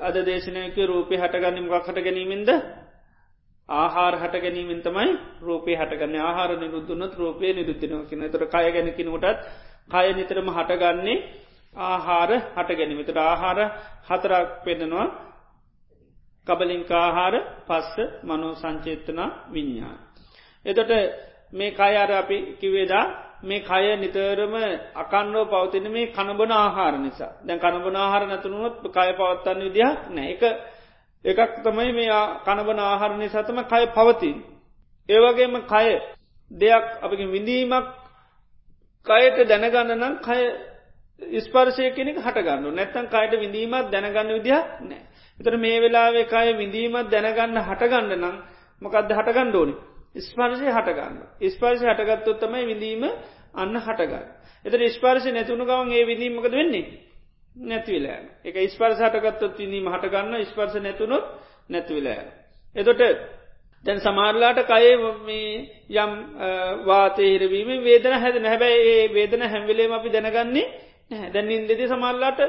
අද දේශනයක රූපය හටගන්න මක් හට ගැනීමෙන්ද ආහාර හට ගැනීමෙන් තමයි රූපය හටගන්න. ආහාර නිරුද්ධනත් රූපය නිරුද්ධනව කියන. තර කය ගැනකිනකොටත් කය නිතරම හටගන්නේ ආහාර හට ගැනීමතට ආහාර හතරක් පෙන්නවා කබලින්කාහාර පස්ස මනෝ සංචේතනා විඤ්ඥාන. එතට මේ කය අර අපි කිවේදා මේ කය නිතරම අකන්නෝ පවතින මේ කණබන ආහාර නිසා දැන් කණබන ආහාර නැතුනුවොත් කය පවත්තන්න විදිහක් නෑ එක එකක් තමයි මේ කණබන ආහාර නිසාතම කය පවතින්. ඒවගේම කය දෙයක් අපිකින් විඳීමක් කයට දැනගන්න නම් කය ස්පර්ශය කෙනෙක් හටගන්න නැත්තන් කයට විඳීමත් දැනගන්න විදිහක් නෑ. එතර මේ වෙලාවේ කය විඳීමත් දැනගන්න හටගන්න නම් මොකක්ද හටගන්න ඕනි. ස්පර්ශය හටගන්න. ස්පර්ශය හටගත්තොත් තමයි විඳීම අන්න හටගන්න. එත ස්පර්ශය නැතුුණු ගවන් ඒ විඳීමකද වෙන්නේ. නැතිවිලා එක ස්පර්ස හටගත්තොත් විඳීම හටගන්න ස්පර්ශ නැතුනොත් නැතිවිලා. එතොට දැන් සමාරලාට කයේ යම් වාතේහිරවීම වේදන හැද නැහැබැයි ඒ වේදන හැම්විලේම අපි දැනගන්නේ දැන් ඉන්දෙති සමල්ලාට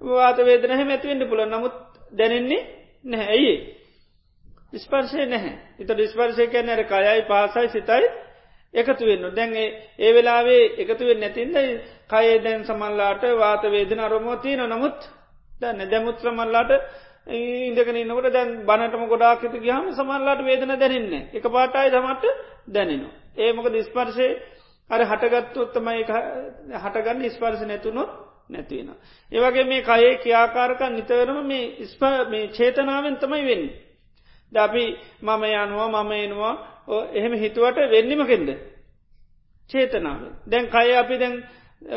වාත වේදන හැම ඇතිවෙන්න පුළ නමුත් දැනෙන්නේ නැහැ. ඇයි ස්පර්ශය නැහැ. එත ස්පර්ශය කැන ඇර කයයි පාසයි සිතයි එකතු වෙන්න දැන්ගේ ඒ වෙලාවේ එකතුවෙන් නැතින්ද කයේ දැන් සමල්ලාට වාත වේදන අරමෝතියන නමුත් දැන්න දැමුත්‍රමල්ලාට ඉදකන ඉන්නකට දැන් බනටම ගොඩාකිතු ගහම සමල්ලාට වේදන දැනන්නේ එක පාටයි තමට දැනෙනවා. ඒමක දිස්පර්ශය අර හටගත්තුත්තමයි හටගන්න. ස්පර්ශ නැතුනොත් නැතිවෙන. ඒවගේ මේ කයේ කියාකාරක නිතරම මේ ස්ප මේ චේතනාවෙන් තමයි වෙන්න. ද අපි මම යනවා මම එනවා එහෙම හිතුවට වෙන්නමකෙන්ද. චේතනාව. දැන් කය අපි දැන්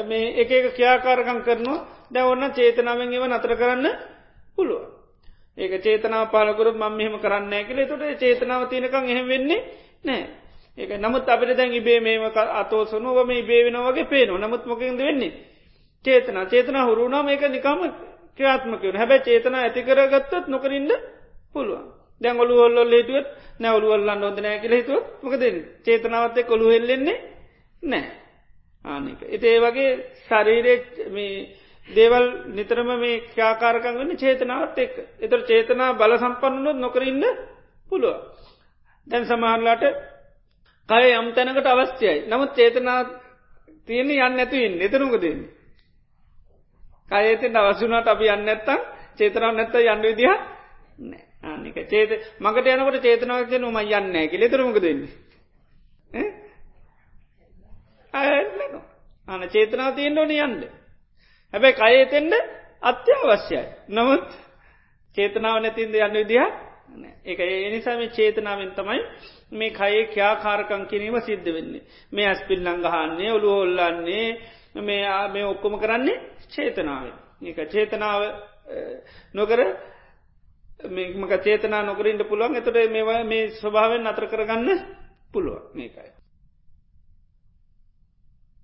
මේ එක එක ක්‍යාකාරකං කරනවා දැ ඔන්න චේතනාවෙන් එව නතර කරන්න පුළුව. ඒක චේතනාව පාලකරුත් මම මෙහම කරන්න ඇකලේ තොට චේතනාව තියනකං එහෙම වෙන්නේ නෑ. ඒක නමුත් අපිට දැන් ඉබේ මේම අතෝසනුවම ඉබේ වෙන වගේ පේනවා නමුත් මොකින්ද වෙන්නේ චේතනා. චේතනා හුරුුණාම ඒක නිකම ක්‍රියාත්මකවන හැබැ චේතන ඇති කරගත්තත් නොකරින්ට පුළුවන්. දැන් ඔලු ඔල්ලොල් හිටුවත් නැවලු ඔල්ලන්න ොද නෑ කියල හිතුව මොකද චේතනාවත්තය කොළු හෙල්ලෙන්නේ නෑ. ආනික එතේ වගේ ශරීරය මේ දේවල් නිතරම මේ ක්‍යාකාරකන් වන්න චේතනාවත් එක් එතර චේතනා බල සම්පන්නුත් නොකරන්න පුළුව දැන් සමහරලාට කය යම් තැනකට අවස්්‍යයයි නමුත් චේතනා තියෙන යන්න ඇතුවෙන් එතනුක දෙන්නේ කයතෙන් අවසුනට අපි යන්න ඇත්තම් චේතනාව නැත්ත යන්න විදිහ නෑ. ආනික චේත මකට යනකට චේතනාවක නොම යන්න ඇකි ලෙතරමක දෙන්නේ අන චේතනාව තියෙන් ඕන යන්න. හැබැයි කයතෙන්ට අත්‍යවශ්‍යයි. නමුත් චේතනාව නැතින්ද යන්න විදිහ එක එනිසාම චේතනාවෙන් තමයි මේ කයේ ක්‍යාකාරකං කිරීම සිද්ධ වෙන්නේ. මේ ඇස්පිල් ලංගහන්නේ ඔළු හොල්ලන්නේ මේ මේ ඔක්කොම කරන්නේ චේතනාවෙන්. ඒක චේතනාව නොකර මේමක චේතනා නොකරින්ට පුළුවන්. එතට මේවා මේ ස්වභාවෙන් අතර කරගන්න පුළුව මේකයි.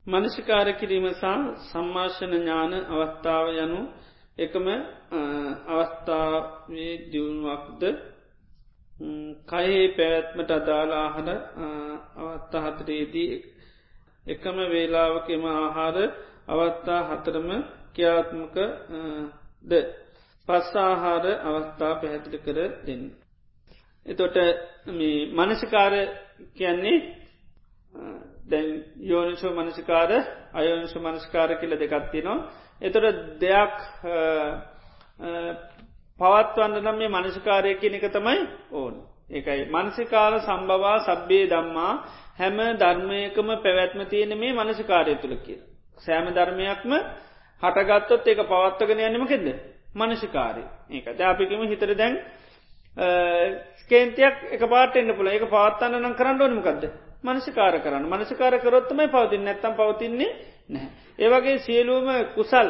මනසිකාර කිරීම සහ සම්මාශන ඥාන අවස්ථාව යනු එකම අවස්ථාවේ දියුණුවක්ද? කයේ පැවැත්මට අදාලාහන අවත්තා හතරේදී එකම වේලාවකෙම ආහාර අවස්ථා හතරම ක්‍යාත්මක ද පස්සාහාර අවස්ථා පැහැදිලි කර දෙන්න. එතොට මේ මනසිකාර කියන්නේ දැන් යෝනිශෝ මනසිකාර අයෝනිශ මනස්කාර කියල දෙකත්තිනවා. එතොට දෙයක් පවත්වන්න නම් මේ මනසිකාරය කියන එක තමයි ඕන්. ඒකයි මනසිකාර සම්බවා සබ්බේ දම්මා හැම ධර්මයකම පැවැත්ම තියෙන මේ මනසිකාරය තුළ කිය. සෑම ධර්මයක්ම හටගත්තොත් ඒක පවත්වගෙන යන්නමකෙද. මනසිකාරය ඒක. ජාපිකම හිතර දැන් ස්කේන්තියක් එක පාට එන්න පුළ එක පවත්තන්න නම් කරන්න ඕනමකක්ද මනසිකාර කරන්න. මනසිකාර කරොත්තමයි පවතින් නැත්තම් පවතින්නේ නැහැ. ඒවගේ සියලූම කුසල්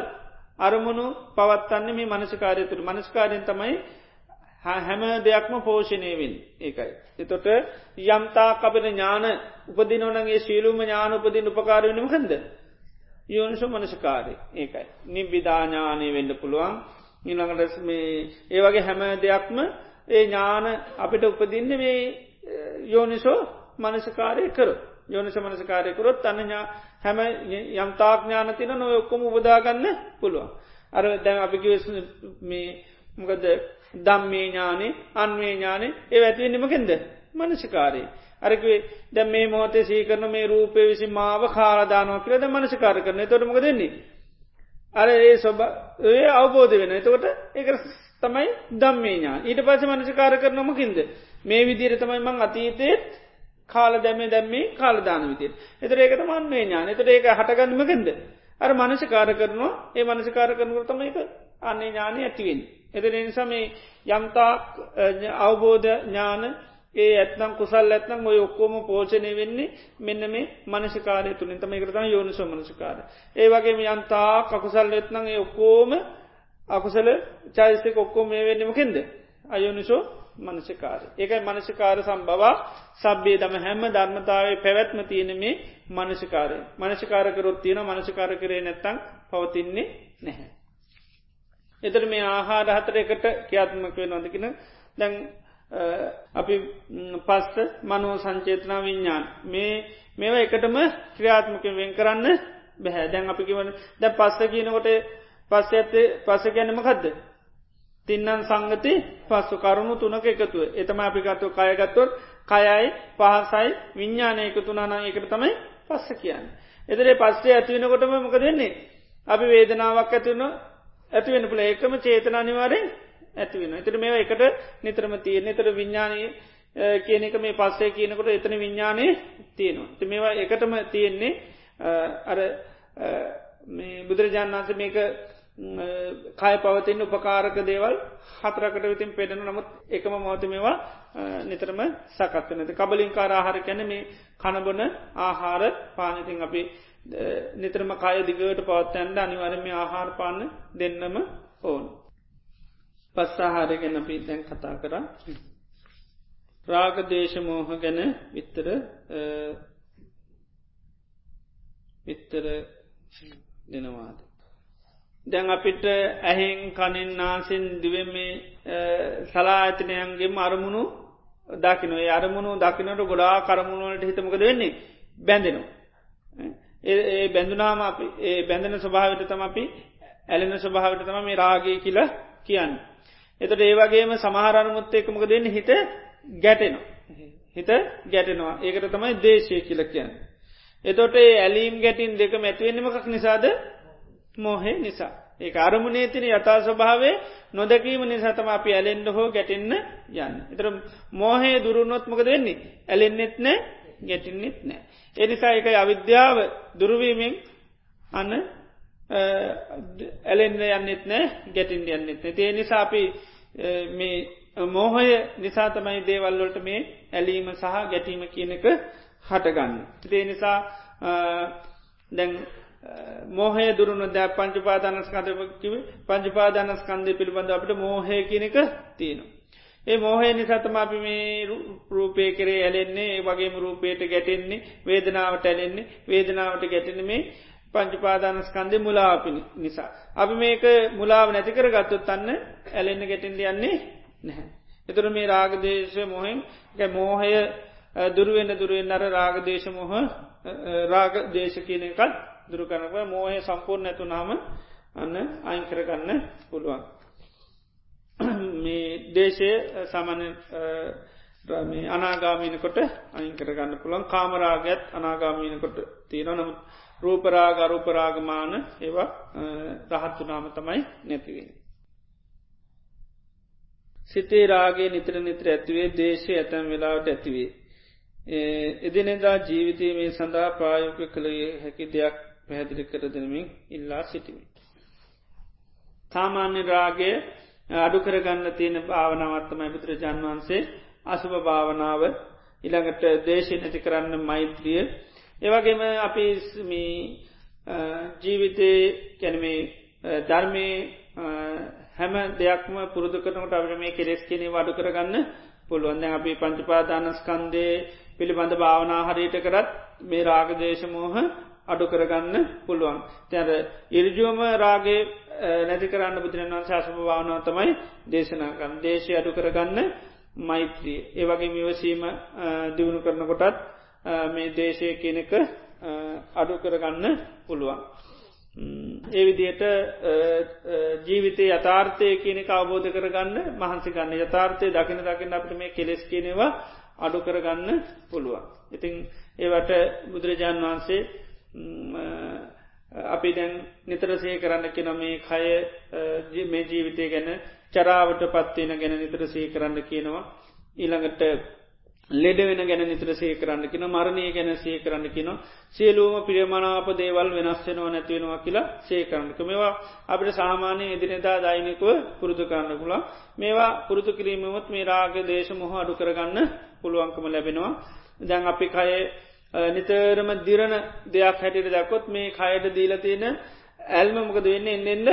අරමුණු පවත්තන්න මේ මනසිකාරය තුළ මනස්කාරයෙන් තමයි හැම දෙයක්ම පෝෂණයවින් ඒකයි. එතොට යම්තා කපෙන ඥාන උපදිනවනගේ ශීලූම ඥාන උපදින් උපකාරවෙනම කන්ද. යෝනිසු මනසිකාරය ඒකයි. නිබ්විධාඥානය වෙන්න පුළුවන් නිළඟට මේ ඒ වගේ හැම දෙයක්ම ඒ ඥාන අපිට උපදින්න මේ යෝනිසෝ මනසකාරය කර යෝනිස මනසකාරයකරොත් අන්නඥා හැම යම්තාක් ඥානතින නොව ඔක්කොම උබදාගන්න පුළුවන්. අර දැන් අපිකිව මේ මොකද දම්මේ ඥානේ අන්වේ ඥානේ ඒ ඇතිවෙන්නමකෙන්ද මනසිකාරය. අරකවේ දැ මේ මොහතේ සීකරන මේ රූපය විසි මාව කාරදානෝ කියලද මනසිකාර කරන තොටමක දෙන්නේ. අර ඒ සොබ ඒ අවබෝධ වෙන එතකොට ඒක තමයි දම්මේඥා ඊට පස මනසිකාර කරනමකින්ද මේ විදිර තමයි මං අතීතයත් කාල දැමේ දැම්මේ කාලදාන විතිර එතර ඒකට මන්වේ ඥාන. එතර ඒක හටගන්නමකින්ද අර මනසිකාර කරනවා. ඒ මනසිකාර කරනකට තම එක අන්නේ ඥානය ඇතිවෙන් එතර නිසා මේ යම්තා අවබෝධ ඥාන ඒ ඇත්නම් කුසල් ඇත්නම් ඔය ඔක්කෝම පෝචනය වෙන්නේ මෙන්න මේ මනසිකාරය තුළින් තම එකරතම යෝනිස මනසිකාර. ඒ වගේ යන්තා කකුසල් එත්නම් ඒ ඔක්කෝම අකුසල චෛසික ඔක්කෝ මේ වෙන්නමකින්ද. අයෝනිසෝ මනසිකාර. ඒකයි මනසිකාර සම්බවා සබ්බේ දම හැම ධර්මතාවේ පැවැත්ම තියෙනමේ මනසිකාරය. මනසිකාරකරොත් තියෙන මනසිකාර කරේ නැත්තං පවතින්නේ නැහැ. එතර මේ ආහාර හතර එකට ක්‍යාත්මක වෙන නොදකින දැන් අපි පස්ස මනුව සංචේතනා විඤ්ඥාන් මේ මේවා එකටම ක්‍රියාත්මක වෙන් කරන්න බැහැ දැන් අපි කිවන දැ පස්ස කියනකොට පස්ස ඇත්තේ පස ගැනම කදද. තින්නන් සංගති පස්සු කරුණු තුනක එකතුව එතම අපිකත්ව කයගත්තොත් කයයි පහසයි විඤ්ඥානය එකතු නන එකට තමයි පස්ස කියන්න. එතරේ පස්සේ ඇතිවෙනකොටම මොක දෙන්නේ. අපි වේදනාවක් ඇතිවන ඇතිවෙන පුළ ඒකම චේතනානිවාරෙන් ඇතිවෙන. එතර මේ එකට නිතරම තියෙන එතර විඤ්ඥානය කියනක මේ පස්සේ කියනකොට එතන විඤ්ඥානය තියෙනවා. ති මේවා එකටම තියෙන්නේ අර බුදුරජාණන් වන්ස මේක කය පවතින් උපකාරක දේවල් හතරකට විතින් පෙඩෙන නමුත් එකම මෝත මේවා නිතරම සකත්වනද කබලින් කාර ආහාර කැන මේ කණබන ආහාර පානතින් අපි නිතරම කය දිගට පවත්තැන්ඩ අනිවරම ආහාර පාන්න දෙන්නම ඕන්. පස්සාහාර ගැන අපි දැන් කතා කර රාග දේශමෝහ ගැන විත්තර විත්තර දෙනවාද. දැන් අපිට ඇහෙන් කනින් නාසින් දිවෙම සලා ඇතිනයන්ගේ අරමුණු දකිනොේ අරමුණු දකිනට ගොඩා කරමුණුවලට හිතමකද වෙන්නේ බැඳෙනවා. ඒ බැඳුනාම අපි ඒ බැඳෙන ස්වභාවට තම අපි ඇලෙන ස්වභාවට තම මේ රාගී කියල කියන්න. එතට ඒවගේම සමහරනුමුත් එකමක දෙන්න හිත ගැටෙනවා. හිත ගැටෙනවා ඒකට තමයි දේශය කියල කියන්න. එතොට ඒ ඇලීම් ගැටින් දෙක මැතිවෙන්නමකක් නිසාද මෝහේ නිසා. ඒ අරමුණේ තින යථා ස්වභාවේ නොදැකීම නිසාතම අපි ඇලෙන්ඩ හෝ ගැටෙන්න්න යන්න. එතර මෝහේ දුරුණොත්මක දෙන්නේ ඇලෙන්න්නෙත් නෑ ගැටින්නෙත් නෑ. එනිසා එක අවිද්‍යාව දුරුවීමෙන් අන්න ඇලෙන්න්න යන්නෙත් නෑ ගැටින් යන්නෙත් නෑ. ඒ නිසා අපි මේ මෝහය නිසා තමයි දේවල්වලට මේ ඇලීම සහ ගැටීම කියනක හටගන්න. ඒ නිසා දැන් මෝහය දුරුණු දැ පංචපාදානස්කන්දකිව පංචපාදානස්කන්දය පිළිබඳ අපට මෝහය කියනක තියෙනවා. ඒ මෝහය නිසතම අපි මේ රූපය කරේ ඇලෙන්නේ වගේ රූපයට ගැටෙන්නේ වේදනාවට ඇලෙන්නේ වේදනාවට ගැටෙන මේ පංචපාදානස්කන්දය මුලාපිනි නිසා. අපි මේක මුලාව නැතිකර ගත්තොත් අන්න ඇලෙන්න ගැටෙන්ඩ යන්නේ නැහැ. එතුර මේ රාගදේශ මොහෙන් මෝහය දුරුවෙන්න දුරුවෙන් අර රාගදේශ මොහ රාග දේශ කියන එකත් දුරුකරනව මෝහය සම්පූර් නැතු නාම අන්න අයින් කරගන්න පුළුවන්. මේ දේශය සමන අනාගාමීනකොට අයින් කරගන්න පුළන් කාමරාගත් අනාගාමීනකොට තියෙන නමුත් රූපරාග අරූපරාගමාන ඒවා රහත්තු නාම තමයි නැතිවෙන. සිතේ රාගේ නිතර නිත්‍ර ඇතිවේ දේශය ඇතැම් වෙලාවට ඇතිවේ. එදිනෙදා ජීවිතය මේ සඳහා ප්‍රායෝක කළ හැකි දෙයක් පැහැදිලි කර දෙනමින් ඉල්ලා සිටිමි. සාමාන්‍ය රාගේ අඩු කරගන්න තියෙන භාවනාවත්තමයි බුදුරජාන් වහන්සේ අසුභ භාවනාව ඉළඟට දේශය නැති කරන්න මෛත්‍රිය. ඒවගේම අපි ජීවිතය කැනමේ ධර්මය හැම දෙයක්ම පුරුදු කරනට අපට මේ කෙලෙස් කෙනෙ වඩු කරගන්න පුළුවන්ද අපි පංචපාදානස්කන්දේ පිළිබඳ භාවනා හරියට කරත් මේ රාගදේශමෝහ අඩු කරගන්න පුළුවන්. තැර ඉරජුවම රාගේ නැති කරන්න බුදුරන් වන් ශාසම භාවනාව තමයි දේශනාකන් දේශය අඩු කරගන්න මෛත්‍රී. ඒවගේ මිවසීම දියුණු කරන කොටත් මේ දේශය කියනක අඩු කරගන්න පුළුවන්. ඒ විදියට ජීවිතය යථාර්ථය කියනෙක අවබෝධ කරගන්න මහන්සි ගන්න යථාර්ථය දකින දකින අපට මේ කෙලෙස් කියනවා අඩු කරගන්න පුළුවන්. ඉතිං ඒවට බුදුරජාණන් වහන්සේ අපි දැන් නිතරසේ කරන්න කෙන මේ කය මේ ජීවිතය ගැන චරාවට පත්වන ගැන නිතරසේ කරන්න කියනවා. ඊළඟට ලෙඩ වෙන ගැන නිතර සේ කරන්න කින මරණය ගැන සේ කරන්න කින සියලූම ප්‍රියමනාප දේවල් වෙනස්සෙනවා නැතිවෙනවා කියලා සේ කරන්නක මේවා අපට සාමානය එදිනෙදා දෛනිකුව පුරුදු කරන්න පුලා මේවා පුරුදු කිරීමමුත් මේ රාග දේශ මොහ අඩු කරගන්න පුළුවන්කම ලැබෙනවා. දැන් අපි කය නිතරම දිරණ දෙයක් හැටිට දැකොත් මේ කයට දීල තියෙන ඇල්ම මොකද වෙන්න එන්න එන්න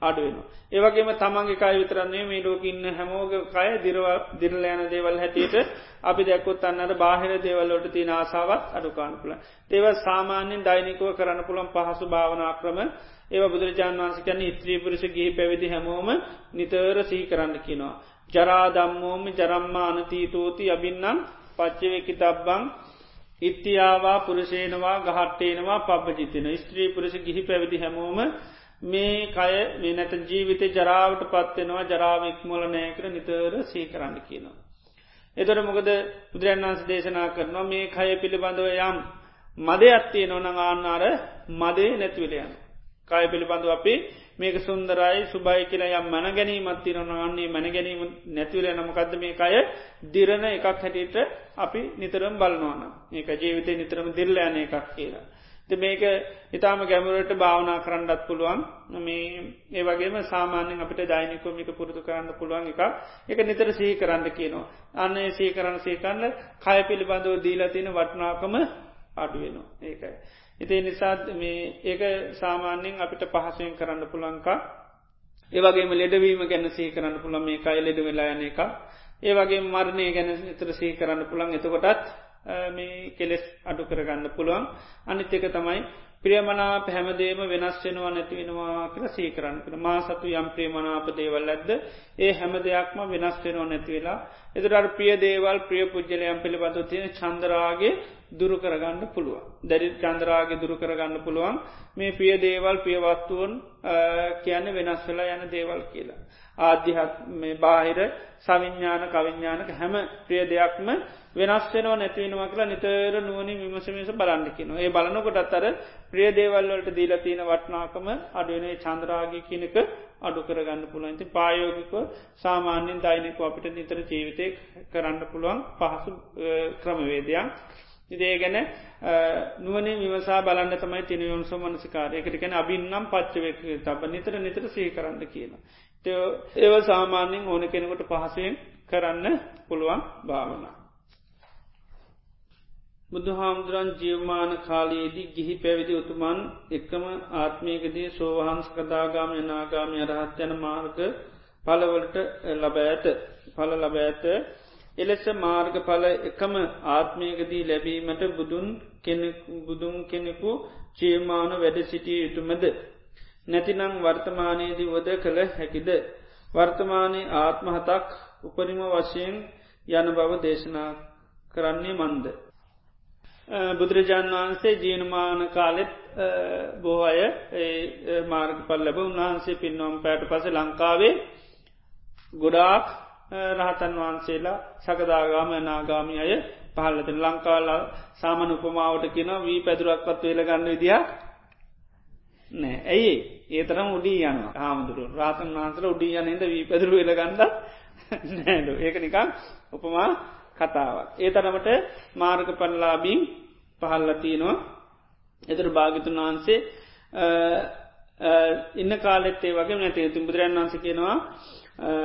අඩුවෙන. ඒවගේම තමන්ගේ කයි විතරන්නේ මේ ලෝකඉන්න හැමෝග කය දිරව දිරලයන දේවල් හැටියට අපි දැකුත් අන්නට බාහිර දේවල්ලොට තින ආසාවත් අඩුකාන්පුල. ඒව සාමාන්‍යෙන් දෛනිකව කරන්න පුළන් පහසු භාවනාක්‍රම ඒව බුදුරජාන් වන්සිකන ඉත්‍රී පුරිස ගිහි පැවිදි හැමෝම නිතර සිහි කරන්න කිනවා. ජරාදම්මෝම ජරම්මා අනතීතෝති අබින්නම් පච්චවෙකි තබ්බං ඉත්තියාවා පුරුෂේනවා ගහට්ටේනවා පබ්ජිතන ස්ත්‍රී පුරුෂ ගිහි පැවිදි හැමෝම මේ කය මේ නැත ජීවිත ජරාවට පත්වෙනවා ජරාවෙක් මොල නෑකර නිතර සී කරන්න කියනවා. එතොට මොකද බුදුරන් වන්ස දේශනා කරනවා මේ කය පිළිබඳව යම් මද අත්තිය නොන ආන්නාර මදේ නැතිවලයන්. කය පිළිබඳව අපි මේක සුන්දරයි සුබයි කියලා යම් මන ගැනීමත් තිරනවන්නේ මැන ගැනීම නැතිවල නමකක්ද මේ අය දිරණ එකක් හැටියට අපි නිතරම් බලනවාන ඒක ජීවිතය නිතරම දිල්ලයන එකක් කියලා. මේක ඉතාම ගැමුරට භාවනා කරන්නත් පුළුවන් මේ ඒ වගේම සාමාන්‍යෙන් අපිට දෛනිකොමික පුරුදු කරන්න පුළුවන් එක එක නිතර සහි කරන්න කියනවා. අන්න සහි කරන්න සේකන්න කය පිළිබඳව දීලතින වටනාකම අඩුවෙනවා ඒකයි. ඉතිේ නිසා මේ ඒක සාමාන්‍යෙන් අපිට පහසුවෙන් කරන්න පුළංකා ඒවගේම ලෙඩවීම ගැන සී කරන්න පුළන් මේ කයි ලෙඩ වෙලා යන එක. ඒවගේ මරණය ගැන එතර සී කරන්න පුළන් එතකොටත් මේ කෙලෙස් අඩු කරගන්න පුළුවන්. අනිත් එක තමයි ප්‍රියමනා පැහැමදේම වෙනස් වෙනවා නැතිවෙනවා කියල සීකරන්න කළ මා සතු යම් ප්‍රියමනාප දේවල් ඇද්ද ඒ හැම දෙයක්ම වෙනස් වෙනවා නැතිවෙලා එතුරට ප්‍රිය දේවල් ප්‍රිය පුද්ජලයම් පිළිබඳ තියෙන චන්දරාගේ දුරු කරගන්න පුළුවන්. දැරි චන්දරාගේ දුරු කරගන්න පුළුවන්. මේ ප්‍රිය දේවල් ප්‍රියවත්තුවන් කියන්න වෙනස් වෙලා යන දේවල් කියලා. ආධ්‍යහත් මේ බාහිර සවිඤ්ඥාන කවිඤ්ඥානක හැම ප්‍රිය දෙයක්ම වෙනස් වෙනවා නැතිවෙනවා කියලා නිතර නුවනින් විමසමස බලන්ඩකින ඒ බලනකොට අත්තර ප්‍රිය දේවල්වලට දීලා තියෙන වටනාකම අඩුවනේ චන්ද්‍රාගී කියනක අඩු කරගන්න පුළුවන්ති පායෝගික සාමාන්‍යෙන් දයිනෙක අපිට නිතර ජීවිතය කරන්න පුළුවන් පහසු ක්‍රමවේදයක්. ඉදේ ගැන නුවන විමසා බලන්න තමයි තිනවම්ස මනසිකාරයකටකැන අබින්නම් පච්චවෙක් තබ. නිතර නිතර සහි කරන්න කියන. ඒව සාමාන්‍යෙන් ඕන කෙනෙකොට පහසුවෙන් කරන්න පුළුවන් භාවනා. බුදුහාමුදුරන් ජීවමාන කාලයේදී ගිහි පැවිදි උතුමන් එකම ආත්මයකදී සෝවහන්ස් කදාගාම යනාගාමය රහත් යන මාර්ග පලවලට ලබ ඇත පල ලබ ඇත එලෙස මාර්ග පල එකම ආත්මයකදී ලැබීමට බුදුන් බුදුන් කෙනෙකු ජීවමාන වැඩ සිටිය යුතුමද. නැතිනං වර්තමානයේදී වද කළ හැකිද. වර්තමානය ආත්මහතක් උපරිම වශයෙන් යන බව දේශනා කරන්නේ මන්ද. බුදුරජාණන් වහන්සේ ජීනමාන කාලෙත් බොහ අය මාර්ග පල් ලැබ උන්වහන්සේ පින්නම් පැට පස ලංකාවේ ගොඩාක් රහතන් වහන්සේලා සකදාගාම නාගාමි අය පහල්ලති ලංකාල සාමන උපමාවට කියන වී පැදුරක්වත් වෙල ගන්න විදිහක් නෑ. ඇයි ඒ? තරම් උඩී යන හාමුදුරු රාතන් වහන්සල උඩී යනද වී පැදුරු වෙල ගන්ඩ නෑඩු ඒක නිකම් උපමා කතාවක්. ඒ තරමට මාර්ග පල්ලාබීම් පහල්ලතියනවා එතුර භාගිතුන් වහන්සේ ඉන්න කාලෙත්තේ වගේ නැති. ති බුදුරන් වන්ස කියෙනවා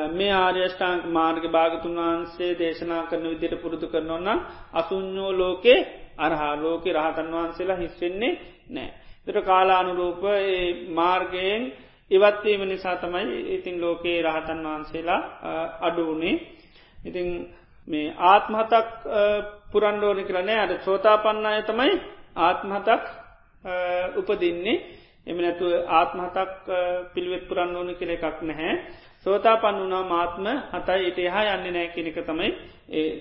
මේ ආර්යෂ්ඨාන්ක මාර්ග භාගතුන් වහන්සේ දේශනා කරන විදියට පුරුදු කරනවන්න අසුඥෝ ලෝකේ අරහා. ලෝක රහතන් වහන්සේලා හිස්වෙන්නේ නෑ. දට කාලානුරූප මාර්ගයෙන් ඉවත්වීම නිසා තමයි ඉතින් ලෝකයේ රහතන් වහන්සේලා අඩුවනේ ඉතිං මේ ආත්මහතක් පුරන්ඩෝනි කරනේ අද සෝතා පන්නාය තමයි ආත්මහතක් උපදින්නේ. එම නැතු ආත්මහතක් පිළිවෙත් පුරන්න ඕන කෙළ එකක් නැහැ. සෝතා පන්න වනා මාත්ම හතයි ඉට එහා යන්නේ නෑ කෙනෙක තමයි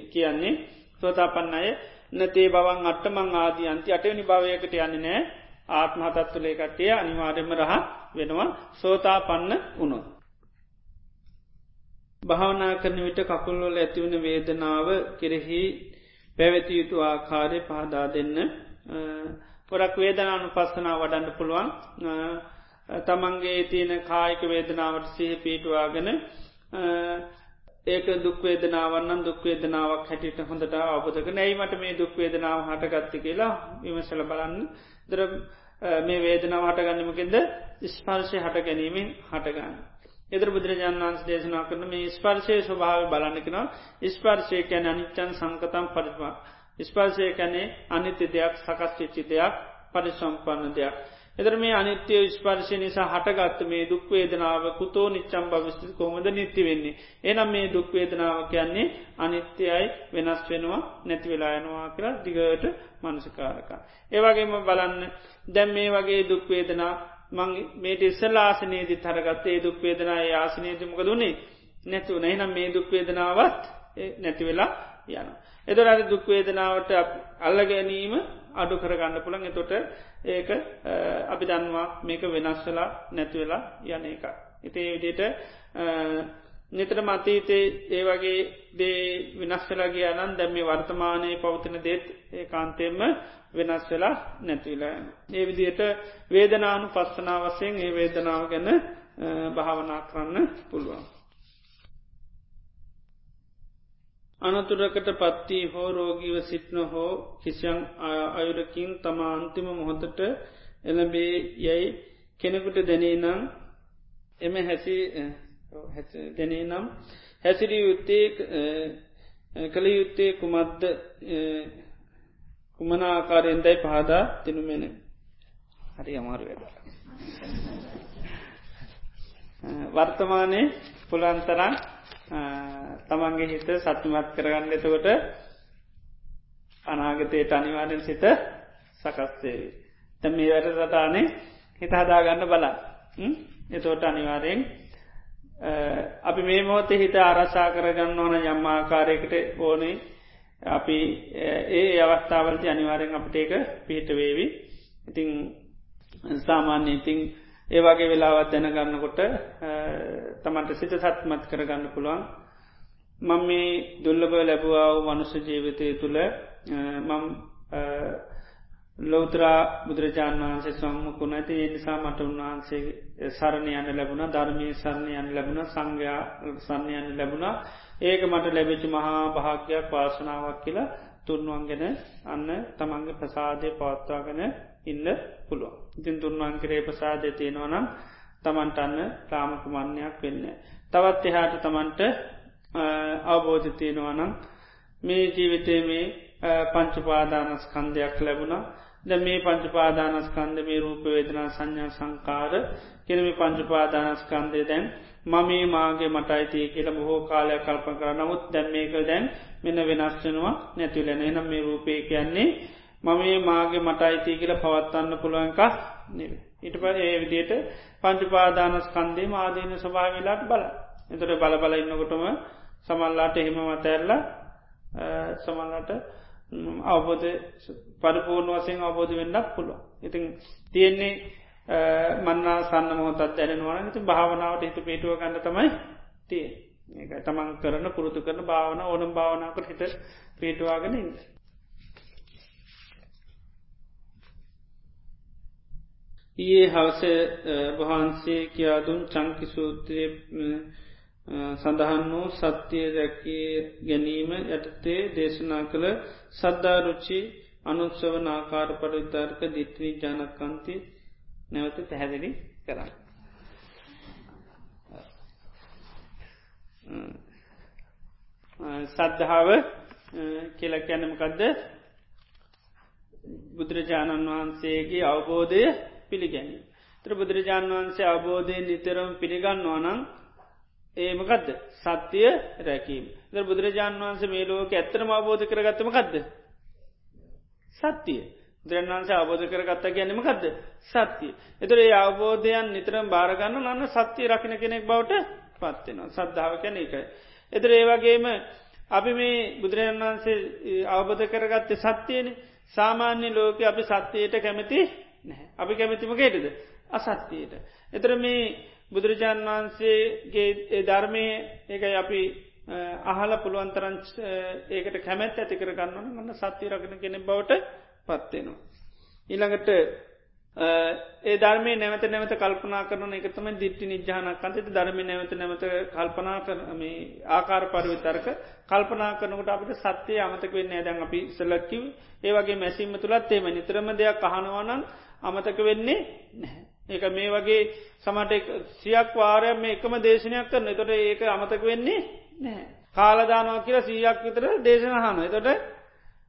කියන්නේ. සෝතා පන්න අය නතේ බවන් අට්ටමං ආදී අන්ති අටවනි භාවයකට යන්නේ නෑ. ආත්මහතත්තුලේ කට්ටිය අනිවාර්යම රහ වෙනවා. සෝතා පන්න වුණොත්. භාවනා කරන විට කකුල්වල ඇතිවන වේදනාව කෙරෙහි පැවැති යුතු ආකාරය පහදා දෙන්න. පොරක් වේදනානු පස්සනා වඩන්න පුළුවන්. තමන්ගේ තියෙන කායික වේදනාවට සහ පීටවාගෙන ඒක දුක්වේදනාවන්න දුක්වේදනාවක් හැටියට හොඳට අවබධක නැයිමට මේ දුක්වේදනාව හටගත්ති කියලා විමසල බලන්න දර මේ වේදනාව හටගන්නමකින්ද ස්පර්ශය හට ගැනීමෙන් හටගන්න. එදර බුදුරජාන් වන්ස දේශනා කරන මේ ස්පර්ශය ස්වභාව බලන්නකෙනවා ස්පර්ශය කැන අනිච්චන් සංකතම් පරිවා. ස්පර්ශය කැනේ අනිත්‍ය දෙයක් සකස් වෙච්චි දෙයක් පරිසම්පන්න දෙයක්. එදර මේ අනිත්‍ය ස්පර්ශය නිසා හටගත්ත මේ දුක්වේදනාව kuතෝ නිච්චම් භවිස්ති කොමද නිති වෙන්නේ. එනම් මේ දුක්වේදනාව කියන්නේ අනිත්‍යයයි වෙනස් වෙනවා නැති වෙලායනවා කියලා දිගට මනසිකාරක. ඒවගේම බලන්න දැම් මේ වගේ දුක්වේදනා මං මේට ඉස්සල්ලාසනයේදි තරගත්තේ දුක්වේදනා ආසනයේදමක දුන්නේ නැතුව නැහිනම් මේ දුක්වේදනාවත් නැති වෙලා යන. එදරට දුක්වේදනාවට අල්ල ගැනීම අඩු කරගන්න පුළන් එතොට ඒක අපි දන්වා මේක වෙනස්වලා නැතිවෙලා යන එක. ඉති විදිට නිතර මතීතේ ඒ වගේ දේ වෙනස් වෙලාගේ අනන් දැම මේ වර්තමානය පවතින දේත් ඒ කාන්තෙම වෙනස් වෙලා නැතිලා. ඒ විදියට වේදනානු පස්සනාවසයෙන් ඒ වේදනාව ගැන භාවනා කරන්න පුළුවන්. අනතුරකට පත්ති හෝ රෝගීව සිට්න හෝ කිසියන් අයුරකින් තමා අන්තිම මොහොතට එළබේ යැයි කෙනෙකුට දැනේ නම් එම හැසි දැනේ නම් හැසිරී යුත්තේ කළ යුත්තේ කුමද්ද කුමන ආකාරයෙන්දයි පහදා තිනුමෙන හරි අමාරු වැඩ වර්තමානය පුළන්තරන් තමන්ගේ හිත සත්තුමත් කරගන්න එතකොට අනාගතයට අනිවාරෙන් සිත සකස්තේවි. තැ මේ වැට රටානේ හිත හදාගන්න බලා එතෝට අනිවාරයෙන් අපි මේ මොහොතේ හිත අරසා කරගන්න ඕන යම්මාකාරයකට ඕනේ. අපි ඒ අවස්ථාවලති අනිවාරෙන් අපට ඒක පිහිට වේවි. ඉතිං සාමාන්‍ය ඉතිං ඒවාගේ වෙලාවත් දැනගන්නකොට තමන්ට සිත සත්මත් කරගන්න පුළුවන්. මං මේ දුල්ලබ ලැබවාව මනුෂ ජීවිතය තුළ මම් ලෝතරා බුදුරජාණන් වහන්සේ සම්මකුණ ඇති එනිසා මට උන්වහන්සේ සරණය යන්න ලැබුණ. ධර්මය සරණය යන්න ලැබුණ. සංඝයා සරණය යන්න ලැබුණා. ඒක මට ලැබෙචි මහා භාග්‍යයක් වාසනාවක් කියලා තුන්වන්ගෙන අන්න තමන්ගේ ප්‍රසාදය පවත්වාගෙන ඉන්න පුළුවන්. ඉතින් තුන්වන් කරේ ප්‍රසාදය තියෙනවනම් තමන්ටන්න ත්‍රාමකුමන්යක් වෙන්න. තවත් එහාට තමන්ට අවබෝධ තියෙනවනම් මේ ජීවිතේ මේ පංචුපාදානස්කන්ධයක් ලැබුණා ද මේ පංචුපාදානස්කන්ද මේ රූප වේදනා සංඥා සංකාර කෙනමි පංචුපාදානස්කන්දය දැන් මමේ මාගේ මටයිතිය කියල බොහෝ කාලය කල්ප කර නමුත් දැම් මේක දැන් මෙන්න වෙනස්්චනවා නැතිලෙන එනම් මේ රූපය කියන්නේ මමේ මාගේ මටයිතිය කියල පවත්වන්න පුළුවන්ක නෙව. ඉට ප ඒ විදියට පංචුපාදානස්කන්දේ මාදීන ස්වභාවිලාට බල එතට බල බල ඉන්නකොටම සමල්ලාට එහෙම මතැරලා සමල්ලට අවබෝධ පරිපූර්ණ වසයෙන් අවබෝධ වෙන්නක් පුළුව. ඉතින් තියෙන්නේ මන්නා සන්න මොහොතත් දැනෙනවන ඉති භාවනාවට හිත පිටුව ගන්න තමයි තිය ඒක තමන් කරන පුරුතු කරන භාවන ඕනම් භාවනාවට හිත පිටවාගෙන ඉන්න. ඒ හවස වහන්සේ කියාදුන් චංකි සූත්‍රය සඳහන් වූ සත්‍යය දැකේ ගැනීම යටතේ දේශනා කළ සද්ධාරුච්චි අනුත්සව නාකාර පරිධාර්ක දිත්‍රී ජනකන්ති නැවත පැහැදිලි කරන්න. සද්ධාව කියල කැනමකදද බුදුරජාණන් වහන්සේගේ අවබෝධය පිළිගැනීම. ත්‍ර බුදුරජාණන් වහන්සේ අවබෝධය නිතරම පිළිගන්නවා නම් ඒමකදද සත්‍යය රැකීම. ද බුදුරජාණන් වහන්සේ මේ ලෝක ඇත්තරම අවබෝධ කරගත්තම කදද සත්‍යය බුදුරන්වන්සේ අවබෝධ කරගත්ත ගැනීමකදද සත්‍යය එතුර ඒ අවබෝධයන් නිතරම් භාරගන්න ලන්න සත්‍යය රකින කෙනෙක් බවට පත්වෙනවා සද්ධාව කැන එකයි. එතර ඒවගේම අපි මේ බුදුරජන් වහන්සේ අවබෝධ කරගත්තේ සත්‍යයන සාමාන්‍ය ලෝක අපි සත්‍යයට කැමති නැහැ. අපි කැමතිමකේටද අසත්‍යයට. එතර මේ බුදුරජාණන් වහන්සේගේ ධර්මය ඒකයි අපි අහල පුළුවන්තරංච ඒකට කැමැත් ඇති කරගන්නවන ගන්න සත්‍ය රගෙන කෙනෙ බවට පත්වෙනවා. ඊළඟට ඒ ධර්මය නැවත නැවත කල්පනා කරන එකතම දිට්ටි නිජානක් අන්තට ධර්ම නැවත නැවත කල්පනා කරම ආකාර පරිවිතරක කල්පනා කරනකට අපට සත්‍යය අමතක වෙන්න ඇදැන් අපි සලක්කිව ඒවගේ මැසිීම තුළත් ඒම නිතරම දෙයක් අහනවනන් අමතක වෙන්නේ නැහැ. ඒක මේ වගේ සමට සියක් වාරයක් මේ එකම දේශනයක් කරන තොට ඒක අමතක වෙන්නේ නැහැ. කාලදානවා කියලා සීයක් විතර දේශන හන තොට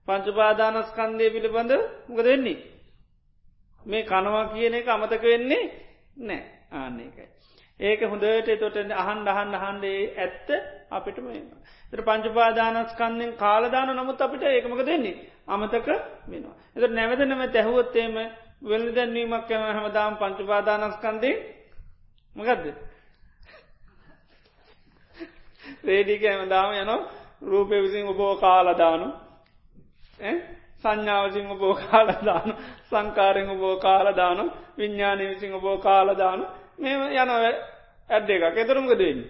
පංචුපාදානස්කන්දය පිළිබඳ මොක දෙන්නේ. මේ කනවා කියන එක අමතක වෙන්නේ නෑ ආන්නේකයි. ඒක හොඳට තොට අහන් අහන් අහන්ඩේ ඇත්ත අපිටම එත පංචුපාදානස්කන්නෙන් කාලදාන නමුත් අපිට ඒකමක දෙන්නේ අමතක වෙනවා. එත නැවත නැම තැහුවොත්තේම වෙල්ල දැන්වීමක් යන හමදාම් පංචුපාදානස්කන්දේ මකදද? රේඩික ඇමදාම යන රූපය විසින් ඔබෝ කාලදානු සංඥාවසිං ඔබෝ කාලදානු සංකාරෙන් ඔබෝ කාලදානු විඤ්ඥානය විසින් ඔබෝ කාලදානු මෙම යනව ඇඩ් එකක්. එතරම්ග දෙන්නේ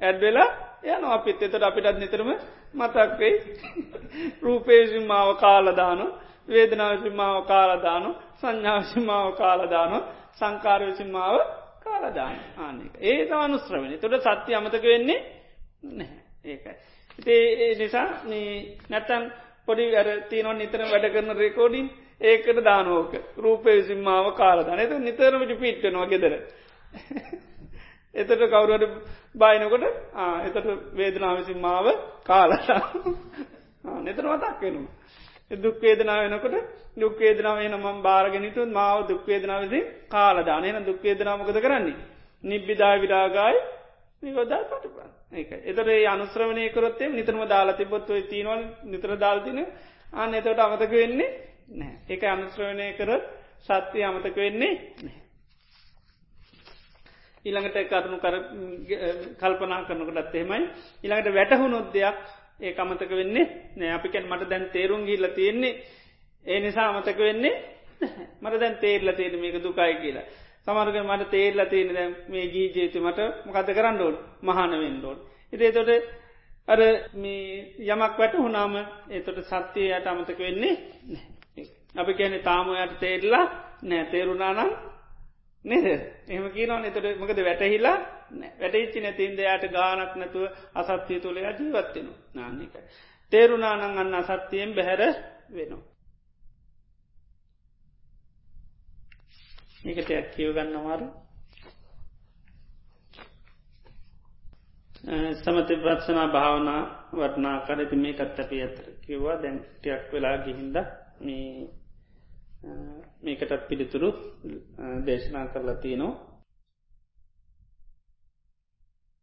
ඇඩ්වෙලා යන අපිත් එතට අපිටත් නිතරම මතක්වෙයි රූපේසින් මාව කාලදානු වේදනාවසිමාව කාලදානු සංඥාවසිමාව කාලදානු සංකාරවසිමාව කාලදාන ආනක ඒ තවනුස්්‍රවනි තොට සත්‍ය අමතක වෙන්නේ නැහැ. ඒකයි. ඉතේ නිසා නැත්තන් පොඩි අර තියනො නිතර වැඩ කරන රෙකෝඩින් ඒකට දානෝක රූපය සිම්මාව කාලදාන එත නිතරමට පිට්ටනවා ගෙදර. එතට කවුරුවට බයිනකොට එතට වේදනාවසිම්මාව කාලදා නතර මතක් වෙනවා. දුක්වේදනාව වෙනකොට දුක්වේදනාව එන ම බාරගෙනනිතුන් මාව දුක්වේදනාවසි කාලදාන එන දුක්වේදනාමකද කරන්නේ. නිබ්බිදා විරාගායි නිගොදා පටපන් ඒක එතට ඒ අනුස්්‍රවනය කරොත්තේ නිතරම දාලා තිබොත්ව තිීනවල් නිතර දාල්තින අන්න එතට අමතක වෙන්නේ නෑ එක අනුශ්‍රවණය කරොත් සත්‍යය අමතක වෙන්නේ නෑ ඊළඟට කරුණු කල්පනා කරනකටත් එහෙමයි. ඉළඟට වැටහුණොත් දෙයක් ඒ අමතක වෙන්නේ නෑ අපිකැන් මට දැන් තේරුම් ගිල්ල තියෙන්නේ. ඒ නිසා අමතක වෙන්නේ මට දැන් තේරල තියෙන මේක දුකයි කියලා. සමර්ග මට තේරල තියෙන දැ මේ ගී ජේතු මට මොකද කරන්න ඕඩ මහනවෙන්ඩෝඩ ඉතේ තොට අර මේ යමක් වැට හුනාම ඒතොට සත්‍යයට අමතක වෙන්නේ අපි කියැනෙ තාමයට තේරලා නෑ තේරුණානම් නේද? එහම කියනවන. එතට මකද වැටහිලා වැටච්චි නැතින්ද යට ගානක් නැතුව අසත්‍යය තුළ ජීවත්වෙන නාන්නේක. තේරුණානං අන්න අසත්‍යයෙන් බැහැර වෙනවා. ඒකට ඇත් කියව ගන්නවාරු සමති ප්‍රත්සනා භාවනා වටනා කරති මේ කත්තපි ඇතර කිව්වා දැන් ටයක් වෙලා ගිහින්ද මේ මේකටත් පිළිතුරු දේශනා කරලා තියනවා